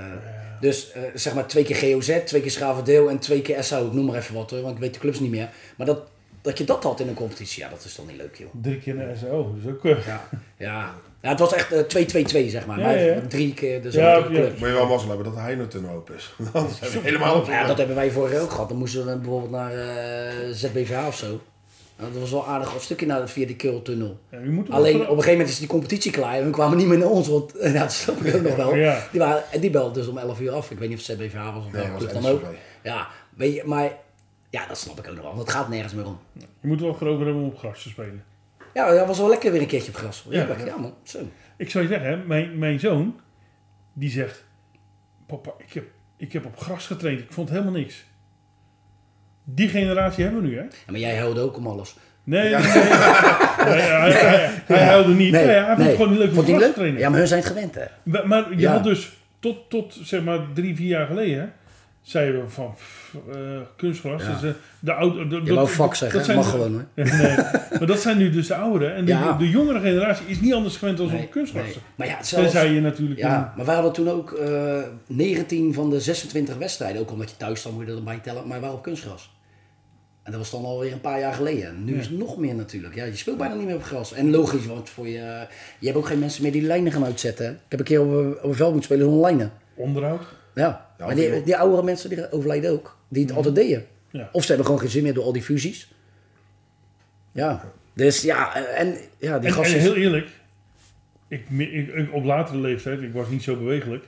Dus eh, zeg maar twee keer GOZ, twee keer Schavendeel en twee keer SO. Ik noem maar even wat hoor, want ik weet de clubs niet meer. Maar dat, dat je dat had in een competitie, ja, dat is toch niet leuk joh. Drie keer naar SO, dus ook... eh, Ja, ja. ja het was echt eh, 2-2-2 zeg maar. Ja, maar ja, ja. drie keer dezelfde Ja, ja. club. Moet je wel mazzel hebben dat de Heinerton open is. Anders helemaal Ja, dat hebben wij vorig jaar ook gehad. Dan moesten we bijvoorbeeld naar eh ZBVA of zo. Nou, dat was wel aardig een stukje naar, via de Keeltunnel. ja, je moet Alleen op een gegeven moment is die competitie klaar en hun kwamen niet meer naar ons, want ja, dat snap ik ook nog wel. Ja. Die, waren, en die belde dus om 11 uur af. Ik weet niet of het ZBVA was of Nee, welke club dan ook. Ja, weet je, maar ja, dat snap ik ook nog wel. Want het gaat nergens meer om. Je moet wel groter hebben om op gras te spelen. Ja, dat was wel lekker weer een keertje op gras. Ja. Ja, ja man. Zo. Ik zou je zeggen, hè, mijn, mijn zoon, die zegt... Papa, ik heb, ik heb op gras getraind, ik vond helemaal niks. Die generatie hebben we nu, hè? Ja, maar jij huilde ook om alles. Nee, nee, nee. Nee, hij, hij, hij huilde niet. Nee, hij vond het gewoon niet leuk om gras te trainen. Ja, maar hun zijn het gewend hè. Maar, maar je Ja. had dus tot, tot zeg maar drie, vier jaar geleden, zeiden we van eh, kunstgras. Ja. Dus, eh, de oude, de, Je wou vak zeggen, dat zijn mag de- gewoon hoor. Nee, maar dat zijn nu dus de ouderen. En de, Ja. de jongere generatie is niet anders gewend als Nee, op kunstgras. nee. Maar ja, zelfs, je natuurlijk... Ja, maar wij hadden toen ook eh 19 van de 26 wedstrijden. Ook omdat je thuis dan moet je dat erbij tellen. Maar we waren op kunstgras. En dat was dan alweer een paar jaar geleden. En nu is het nog meer natuurlijk. Ja, je speelt bijna niet meer op gras. En logisch, want voor je, je hebt ook geen mensen meer die lijnen gaan uitzetten. Ik heb een keer op, een- op een veld moeten spelen zonder lijnen. Onderhoud. Ja, Ja, maar die, die oudere mensen die overlijden ook. Die het altijd deden. Ja. Of ze hebben gewoon geen zin meer door al die fusies. Ja, dus ja, en ja, die En, gasten... en heel eerlijk, ik, ik, ik- op latere leeftijd, ik was niet zo bewegelijk,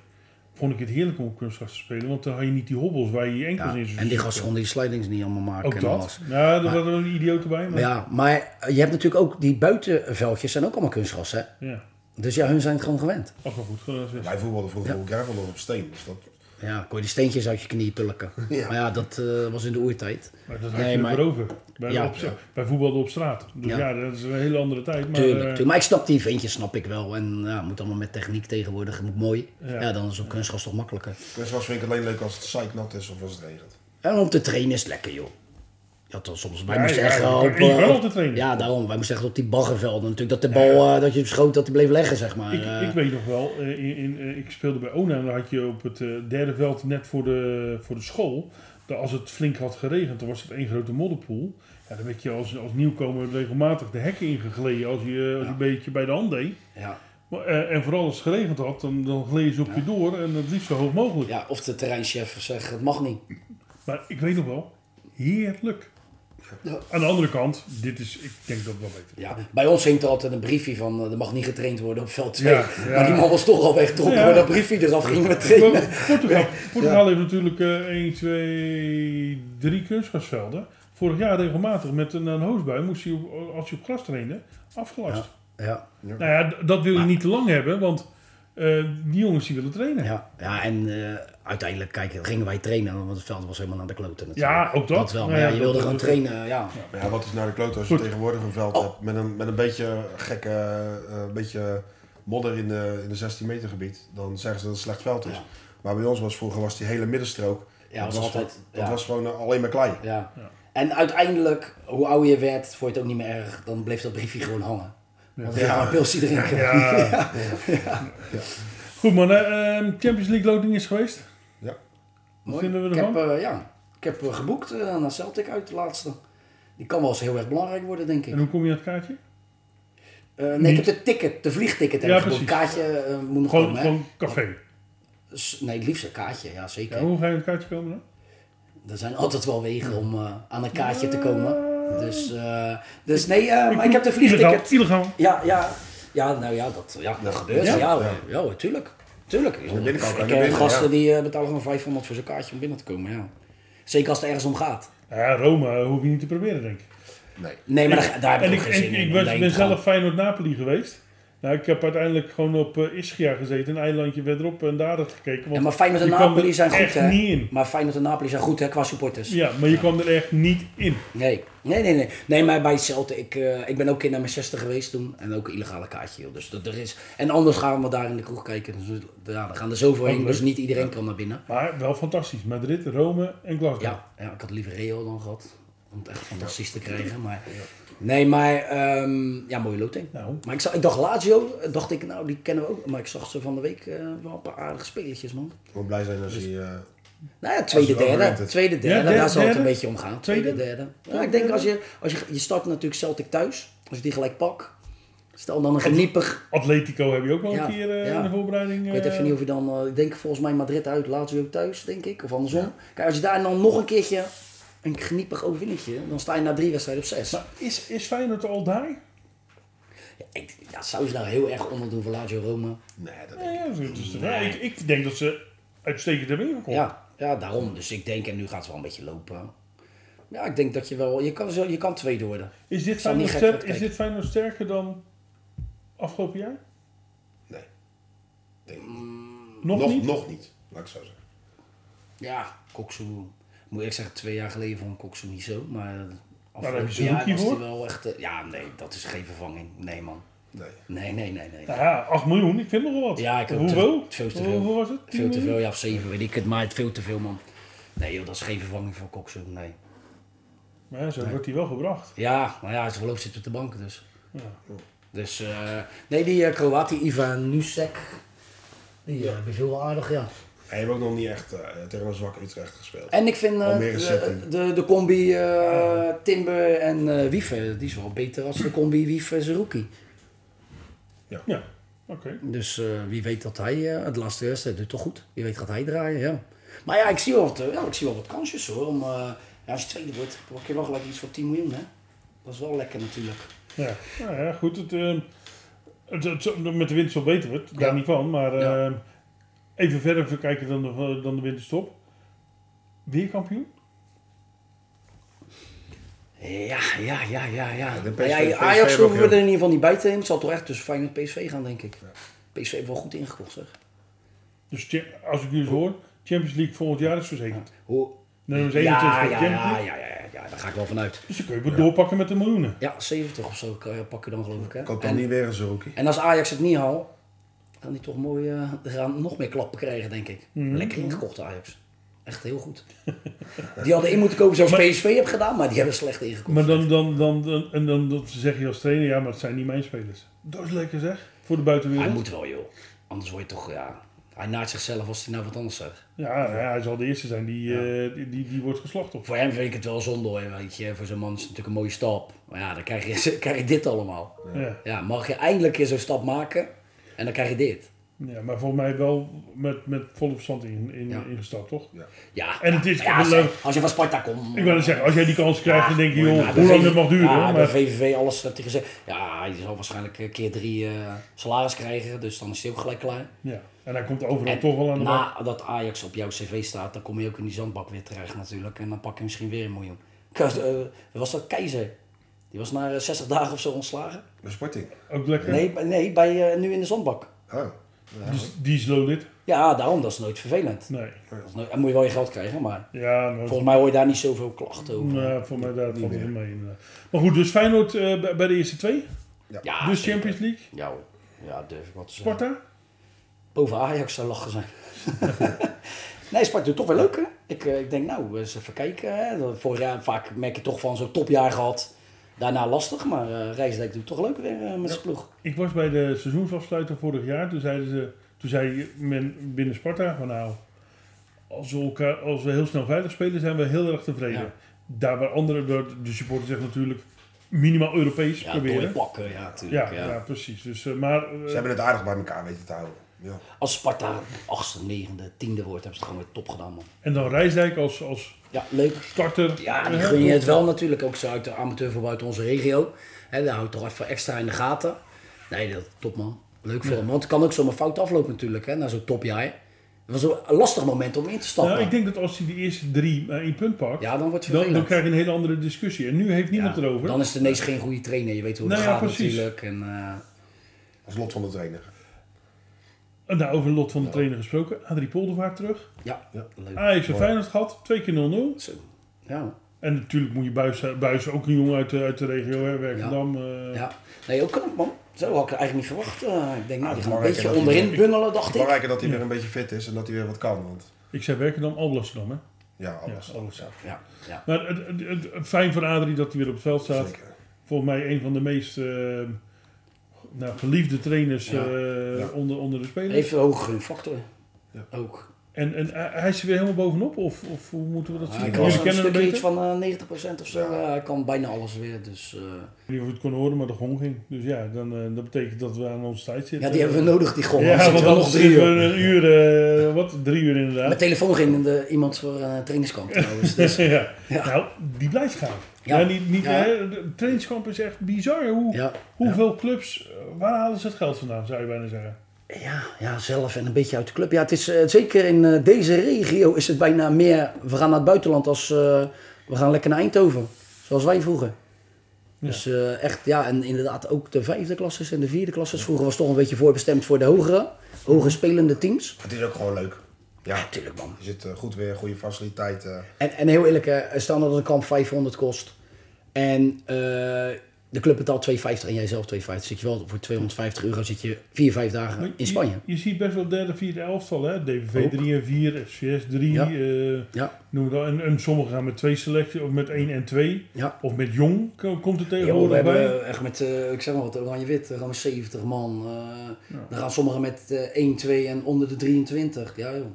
vond ik het heerlijk om op kunstgras te spelen. Want dan had je niet die hobbels waar je je enkels ja, in zou en die gasten konden die slidings niet allemaal maken. Ook en dat. alles. Ja, er waren een idioten bij. Maar, ja, maar je hebt natuurlijk ook die buitenveldjes zijn ook allemaal kunstgras, hè? ja. Dus ja, hun zijn het gewoon gewend. Ach, wel goed. Wij voetbalden vroeger ook gravel nog op steen. Dus dat, Ja, kon je die steentjes uit je knieën pulken. Ja. Maar ja, dat eh, was in de oertijd. Maar dat had Nee, je maar- maar, over. Bij, Ja. op, bij voetballen op straat. Dus Ja. ja. dat is een hele andere tijd. Maar, Tuurlijk, eh, tuurlijk. Maar ik snap die ventjes, snap ik wel. En ja, moet allemaal met techniek tegenwoordig. Het moet mooi. Ja, Ja. dan is op kunstgras toch makkelijker. kunstgras vind ik alleen leuk als het zeiknat is of als het regent. En om te trainen is het lekker, joh. Ja, toch, soms, wij Ja, moesten ja, echt op... eh, op-. Ja, daarom. Wij moesten echt op die baggervelden natuurlijk. Dat de bal, eh, dat je hem schoot, dat hij bleef leggen, zeg maar. Ik, Eh, ik weet nog wel, in, in, ik speelde bij Ona en dan had je op het derde veld net voor de, voor de school. Dat als het flink had geregend, dan was het één grote modderpoel. Ja, dan werd je als, als nieuwkomer regelmatig de hekken ingegleden als je, als je een beetje bij de hand deed. ja. En vooral als het geregend had, dan, dan gleed je op je door en het liefst zo hoog mogelijk. ja, of de terreinchef zegt, het mag niet. Maar ik weet nog wel, heerlijk. Ja. Aan de andere kant, dit is, ik denk dat wel beter. Ja, bij ons hing er altijd een briefje van, eh, er mag niet getraind worden op veld 2. Ja, ja. Maar die man was toch al weggetrokken, Ja. dat briefje eraf gingen we trainen. Portugal, Portugal heeft natuurlijk eh 1, 2, 3 kunstgrasvelden. Vorig jaar regelmatig met een, een hoosbui moest op- als je op gras trainde, afgelast. Ja, Nou ja, dat wil je niet te lang hebben, want eh, die jongens die willen trainen. ja, ja en eh, uiteindelijk, kijk, gingen wij trainen, want het veld was helemaal naar de kloten natuurlijk. Ja, ook dat. Dat wel, maar ja, ja, je wilde dat- gewoon dat- trainen, ja. Ja, wat is nou de klote als je Goed. tegenwoordig een veld Oh. hebt met een, met een beetje gekke, eh, een beetje modder in de, in de 16 meter gebied. Dan zeggen ze dat het een slecht veld is. Ja. Maar bij ons was vroeger was die hele middenstrook. Ja, dat was altijd- dat ja. was gewoon alleen maar klei. Ja. Ja. En uiteindelijk, hoe ouder je werd, vond je het ook niet meer erg. Dan bleef dat briefje gewoon hangen. Ja. ja. een pilsje drinken. Ja. Goed man, eh, ehm, Champions League loting is geweest. Ja. Wat Mooi. vinden we ik ervan? heb, eh, ja, ik heb eh, geboekt eh, naar Celtic uit de laatste. Die kan wel eens heel erg belangrijk worden, denk ik. En hoe kom je aan het kaartje? Eh, nee, ik heb de ticket, de vliegticket Ja, ik geboekt. precies. Kaartje eh, moet nog Gewoon, komen, hè? café. Nee, het liefst een kaartje, ja zeker. Ja, hoe ga je aan het kaartje komen dan? Er zijn altijd wel wegen om eh, aan een kaartje te komen. Dus, eh, dus nee, eh, maar ik heb de vliegticket. Illegaal. illegaal. Ja, ja, ja, nou ja, dat, ja, dat gebeurt. Ja, Ja? ja, ja, tuurlijk. Tuurlijk. Ik, ik ken binnen, gasten ja. die eh, betalen gewoon 500 voor zo'n kaartje om binnen te komen, ja. Zeker als het ergens om gaat. Ja, Rome hoef je niet te proberen, denk ik. Nee. Nee, maar daar, daar heb ik en ik, geen en zin in. ik was, daarheen ben gaan. zelf Feyenoord-Napoli geweest. Nou, ik heb uiteindelijk gewoon op eh, Ischia gezeten, een eilandje verderop en daar gekeken. Want Ja, maar Feyenoord en Napoli zijn goed, echt hè? niet in. Maar Feyenoord en Napoli zijn goed, hè, qua supporters. Ja, maar je kwam er echt niet in. Nee, nee, nee, nee. Nee, maar bij Celtic, ik, eh, ik ben ook keer naar Manchester geweest toen. En ook een illegale kaartje, joh. Dus dat er is... En anders gaan we daar in de kroeg kijken. Dus, ja, dan gaan er zoveel heen, leuk. dus niet iedereen kan naar binnen. Maar wel fantastisch. Madrid, Rome en Glasgow. Ja, ja, ik had liever Real dan gehad. Om het echt fantastisch te krijgen. Maar, nee, maar ehm, ja, mooie loting. Nou, Maar ik, zag, ik dacht Lazio, dacht ik, nou die kennen we ook. Maar ik zag ze van de week eh, wel een paar aardige spelertjes, man. Ik moet blij zijn als Dus- hij... eh, Nou ja, tweede, derde. Tweede, derde, derde, daar zal het een beetje om gaan. Tweede, Tweede? derde. Ja, ik denk als je, als je, je start natuurlijk Celtic thuis. Als je die gelijk pakt. Stel dan een geniepig. Atletico heb je ook wel Ja, een keer eh, ja. in de voorbereiding. Ik weet eh, even niet of je dan, eh, ik denk volgens mij Madrid uit, Lazio thuis, denk ik. Of andersom. Kijk, als je daar dan nog een keertje een geniepig overwinnetje, dan sta je na drie wedstrijden op zes. Maar is, is Feyenoord al daar? Ja, ik, ja, zou ze nou heel erg onderdoen voor Lazio Rome? nee, dat ja, dat is- ja, ik, ik denk dat ze uitstekend hebben ingekomen. Ja, ja, daarom. Dus ik denk, en nu gaat het wel een beetje lopen. Ja, ik denk dat je wel, je kan, zo, je kan tweede worden. Is, dit Feyenoord is kijk. dit Feyenoord sterker dan afgelopen jaar? Nee. Denk ik niet. Nog, nog, niet? nog niet, laat ik zo zeggen. Ja, Koksu, moet ik zeggen, twee jaar geleden vond ik niet zo. Maar afgelopen jaar was wel echt... eh, ja, nee, dat is geen vervanging. Nee, man. Nee. Nee, nee, nee, nee. Nou ja, 8 miljoen, ik vind nog wel wat. Ja, ik heb Hoeveel? te- veel te Hoe- veel. Hoeveel was het? 10 Veel te miljoen? veel, ja, of zeven, weet ik het. Maar het veel te veel, man. Nee, joh, dat is geen vervanging voor Koksu, nee. Maar ja, zo wordt hij wel gebracht. Ja, maar ja, zijn verloop zit op de bank, dus. Ja. Dus, eh, nee, die uh, Kroaat, die Ivan Nusek, die uh, beviel wel aardig, ja. Hij heeft ook nog niet echt eh, tegen een zwakke Utrecht gespeeld. En ik vind eh, de, de, de combi eh, Timber en eh Wiever, die is wel beter als de combi Wiever Zerouki. Ja, oké. Dus eh, wie weet dat hij, eh, het laatste wedstrijd doet toch goed. Wie weet gaat hij draaien, ja. Maar ja, ik zie wel wat, ja, ik zie wel wat kansjes hoor. Om, eh, ja, als je tweede wordt, pak je wel gelijk iets voor 10 miljoen hè. Dat is wel lekker natuurlijk. Ja, nou ja, goed. Het, het, het- met de winterstop weten we het, daar Ja. niet van. Maar Ja. Even verder kijken dan de, dan de winterstop. Weer kampioen? Ja, ja, ja, ja, ja. de ja, Ajax hoeven we er in ieder geval niet bij te nemen. Het zal toch echt tussen Feyenoord en PSV gaan, denk ik. PSV heeft wel goed ingekocht, zeg. Dus als ik jullie hoor, Champions League volgend jaar is verzekerd. Hoe? Nummer Ja, 21 ja, ja, ja, ja, ja, ja, daar ga ik wel vanuit. Dus dan kun je wel doorpakken met de miljoenen. Ja, 70 of zo kan je- pak je dan geloof ik. Hè? Koopt dan En, niet weer een Zerouki. en als Ajax het niet haalt, gaan die toch mooi, eh, gaan nog meer klappen krijgen, denk ik. Mhm. Lekker ingekocht Ajax. Echt heel goed. die hadden in moeten kopen zoals PSV heeft gedaan, maar die hebben slecht ingekocht. Maar dan, dan, dan, dan, en dan dat zeg je als trainer, ja, maar het zijn niet mijn spelers. Dat is lekker zeg, voor de buitenwereld. Hij moet wel joh. Anders word je toch, ja... Hij naait zichzelf als hij nou wat anders zegt. Ja, ja, hij zal de eerste zijn die, eh, die, die, die wordt geslacht. Voor hem vind ik het wel zonde hoor, weet je. Voor zo'n man is het natuurlijk een mooie stap. Maar ja, dan krijg je, krijg je dit allemaal. Ja. Ja, mag je eindelijk eens zo'n stap maken en dan krijg je dit. ja, maar volgens mij wel met, met volle verstand in, in, Ja. ingestapt, toch? Ja, En het is ja, leuk. als je van Sparta komt... Ik wil zeggen, als jij die kans krijgt, dan denk je, joh, Ja, bij hoe lang het mag duren. Ja, bij maar, VVV alles dat hij gezegd. Ja, je zal waarschijnlijk een keer drie eh, salaris krijgen, dus dan is hij ook gelijk klaar. ja. En hij komt overal En toch wel aan de bak. nadat Ajax op jouw cv staat, dan kom je ook in die zandbak weer terecht natuurlijk. En dan pak je misschien weer een miljoen. Eh, was dat Keizer? Die was na eh, 60 dagen of zo ontslagen? Bij Sporting. Ook lekker. Nee, bij- nee bij, eh, nu in de zandbak. Oh. Die, is- die is loaded. Ja, daarom, dat is nooit vervelend. Nee. Nooit- dan moet je wel je geld krijgen, maar Ja, volgens mij hoor je daar niet zoveel klachten over. nou, voor mij daar valt het wel mee. Maar goed, dus Feyenoord eh, bij- de eerste twee. Ja, dus zeker. Champions League. Ja, hoor. ja, durf ik wat te zeggen. Sparta. Boven Ajax zou lachen zijn. nee, Sparta doet toch wel leuk, hè? Ik, eh, ik denk, nou, eens even kijken. Hè? Dat Vorig jaar vaak merk je toch van zo'n topjaar gehad. Daarna lastig, maar eh Rijsdijk doet toch leuk weer eh, met zijn ploeg. Ik was bij de seizoensafsluiter vorig jaar. Toen zeiden ze, toen zei men binnen Sparta van nou, als we, elkaar, als we heel snel veilig spelen, zijn we heel erg tevreden. Ja. Daar waar anderen, de, supporter zegt natuurlijk, minimaal Europees Ja, proberen. doorpakken, ja, Ja, natuurlijk. ja. Ja, precies. Dus, eh, maar eh, Ze hebben het aardig bij elkaar weten te houden. Ja. Als Sparta achtste, negende, tiende wordt, hebben ze het gewoon weer top gedaan, man. en dan Rijsdijk als, als Ja, leuk. starter. Ja, die Eh, gun je het wel natuurlijk ook zo uit de amateurvoetbal uit onze regio. Hè, daar houdt toch even extra in de gaten. Nee, dat top man. Leuk voor hem. Want het kan ook zomaar fout aflopen natuurlijk, hè, na zo'n topjaar. Het was een lastig moment om in te stappen. Nou, ik denk dat als hij de eerste drie eh, één punt pakt, Ja, dan wordt dan, dan krijg je een hele andere discussie. En nu heeft niemand Ja, erover. Dan is het ineens geen goede trainer. Je weet hoe het Nou gaat natuurlijk. En, eh, Dat is lot van de trainer. Nou, over lot van de trainer gesproken. Adrie Poldervaart terug. ja, Ja. leuk. Ajax en Feyenoord gehad. Twee keer 0-0. Zo. Ja, En natuurlijk moet je Buis, Buis ook een jongen uit de, uit de regio, hè, Werkendam. eh. ja. Nee, ook knap man. Zo had ik het eigenlijk niet verwacht. Eh, ik denk, nou, die gaan een beetje onderin ik- bungelen, dacht ik. Belangrijker dat hij weer een beetje fit is en dat hij weer wat kan. Want Ik zei Werkendam, Alblasserdam, hè? ja, alles. Ja, alles. Ja, Ja, ja. Maar het, het, het- het- fijn voor Adrie dat hij weer op het veld staat. zeker. Volgens mij een van de meest eh, nou, geliefde trainers Ja. eh, Ja. Onder, onder de spelers. Even hoge gunfactor. Ja. Ook. En, en hij hij is er weer helemaal bovenop? Of, of hoe moeten we dat zien? Hij kan een kennen hem stukje iets van eh 90% of zo. Ja. Hij kan bijna alles weer. Dus, eh, Ik weet niet of je het kon horen, maar de gong ging. Dus ja, dan, eh, dat betekent dat we aan onze tijd zitten. ja, die hebben we nodig, die gewoon. Ja, want we nog drie uur. een uur, eh, wat? Drie uur inderdaad. Mijn telefoon ging de, iemand voor een trainingskamp trouwens. Dus, ja. Ja. Nou, die blijft gaan. Ja. Ja. niet, niet, Ja. hè, de trainingskamp is echt bizar. Hoe, ja, hoeveel clubs, eh, waar halen ze het geld vandaan, zou je bijna zeggen? ja, ja, zelf en een beetje uit de club. Ja, het is eh, zeker in eh, deze regio is het bijna meer. We gaan naar het buitenland als eh, we gaan lekker naar Eindhoven. Zoals wij vroeger. Dus eh, echt, ja, en inderdaad ook de vijfde klasses en de vierde klasses. Vroeger was het toch een beetje voorbestemd voor de hogere, hoger spelende teams. Het is ook gewoon leuk. Ja, Natuurlijk man. je zit eh, goed weer, goede faciliteiten. En, en heel eerlijk, hè, stel dat een kamp 500 kost. En eh, de club betaalt 250 en jij zelf 250. Zit je wel voor 250 euro zit je 4, 5 dagen in je- Spanje. Je, ziet best wel derde, vierde elftal, hè? DVV Ook. 3 en 4, FCS 3. Ja. Ja, noem al. En, en sommigen gaan met twee selecties, of met 1 en 2. ja. Of met jong ko- komt er we tegenwoordig bij. hebben echt met, eh, ik zeg maar wat, oranje-wit, eh, gewoon 70 man. eh, Dan gaan sommigen met eh 1, 2 en onder de 23. Ja, joh.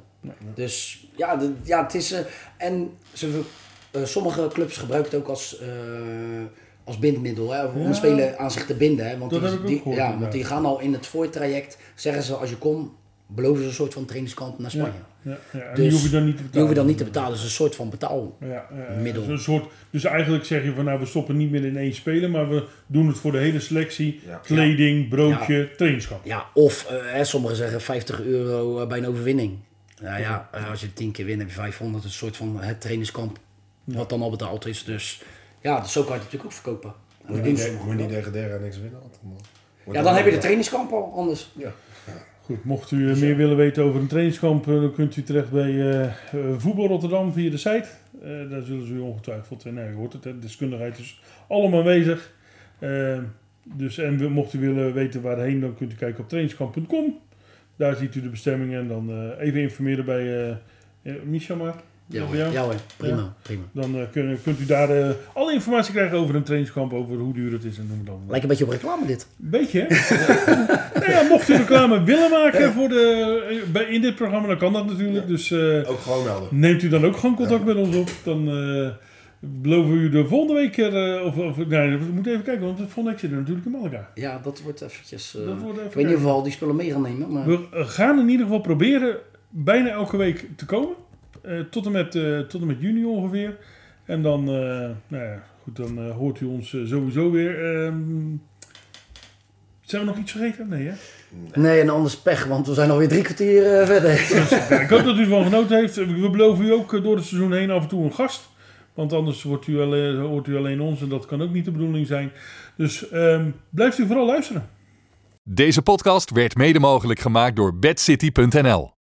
Dus ja, de, ja het is... en ze, sommige clubs gebruiken het ook als, als bindmiddel, hè, om een speler aan zich te binden. Hè, want Dat die, heb ik ook die- gehoord, Ja, want die gaan al in het voortraject, zeggen ze als je komt, beloven ze een soort van trainingskamp naar Spanje. Ja, ja. En Dus die hoef je dan niet te betalen. Die hoef je dan niet te betalen, dus een soort van betaal. Ja, ja, Middel. dus Een soort, dus eigenlijk zeg je van nou we stoppen niet meer in één speler, maar we doen het voor de hele selectie. Ja. Kleding, broodje, trainingskamp. Ja, of eh, hè, sommigen zeggen 50 euro eh, bij een overwinning. Nou ja, eh, als je 10 keer wint heb je 500, een soort van het trainingskamp. Wat dan al betaald is. Dus ja, dus zo kan je het natuurlijk ook verkopen. En Moet je niet, moet je niet degraderen en niks winnen. eh, Ja, dan heb je de trainingskamp al anders. Ja. Goed, mocht u eh, meer willen weten over een trainingskamp, eh, dan kunt u terecht bij eh, eh, Voetbal Rotterdam via de site. Eh, daar zullen ze u ongetwijfeld, eh, nou, je hoort het, hè, deskundigheid is allemaal aanwezig. Dus, en we- mocht u willen weten waarheen, dan kunt u kijken op trainingskamp.com. Daar ziet u de bestemmingen en dan eh, even informeren bij Misha maar. Ja, hoor. Ja hoor, prima, Ja. prima. Dan eh, kun- kunt u daar eh, alle informatie krijgen over een trainingskamp, over hoe duur het is en noem het dan. Lijkt een beetje op reclame dit. Beetje, hè? nou ja, mocht u reclame willen maken voor de, eh, bij, in dit programma, dan kan dat natuurlijk. Dus eh, Ook gewoon melden. neemt u dan ook gewoon contact met ons op. Dan eh, beloven we u de volgende week... er, eh, of, of, nee, we moeten even kijken, want de volgende week zit er natuurlijk in Malaga. Ja, dat wordt eventjes... eh, Dat wordt even ik weet niet kijken. of we al die spullen mee gaan nemen, maar... We gaan in ieder geval proberen bijna elke week te komen. Eh, tot, en met, eh, tot en met juni ongeveer. En dan, eh, nou ja, goed, dan hoort u ons sowieso weer. Ehm, zijn we nog iets vergeten? Nee, hè? Nee, en anders pech, want we zijn alweer drie kwartier verder. Ja, ik hoop dat u ervan genoten heeft. We beloven u ook door het seizoen heen af en toe een gast. Want anders wordt u alleen, hoort u alleen ons en dat kan ook niet de bedoeling zijn. Dus ehm, blijft u vooral luisteren. Deze podcast werd mede mogelijk gemaakt door bedcity.nl.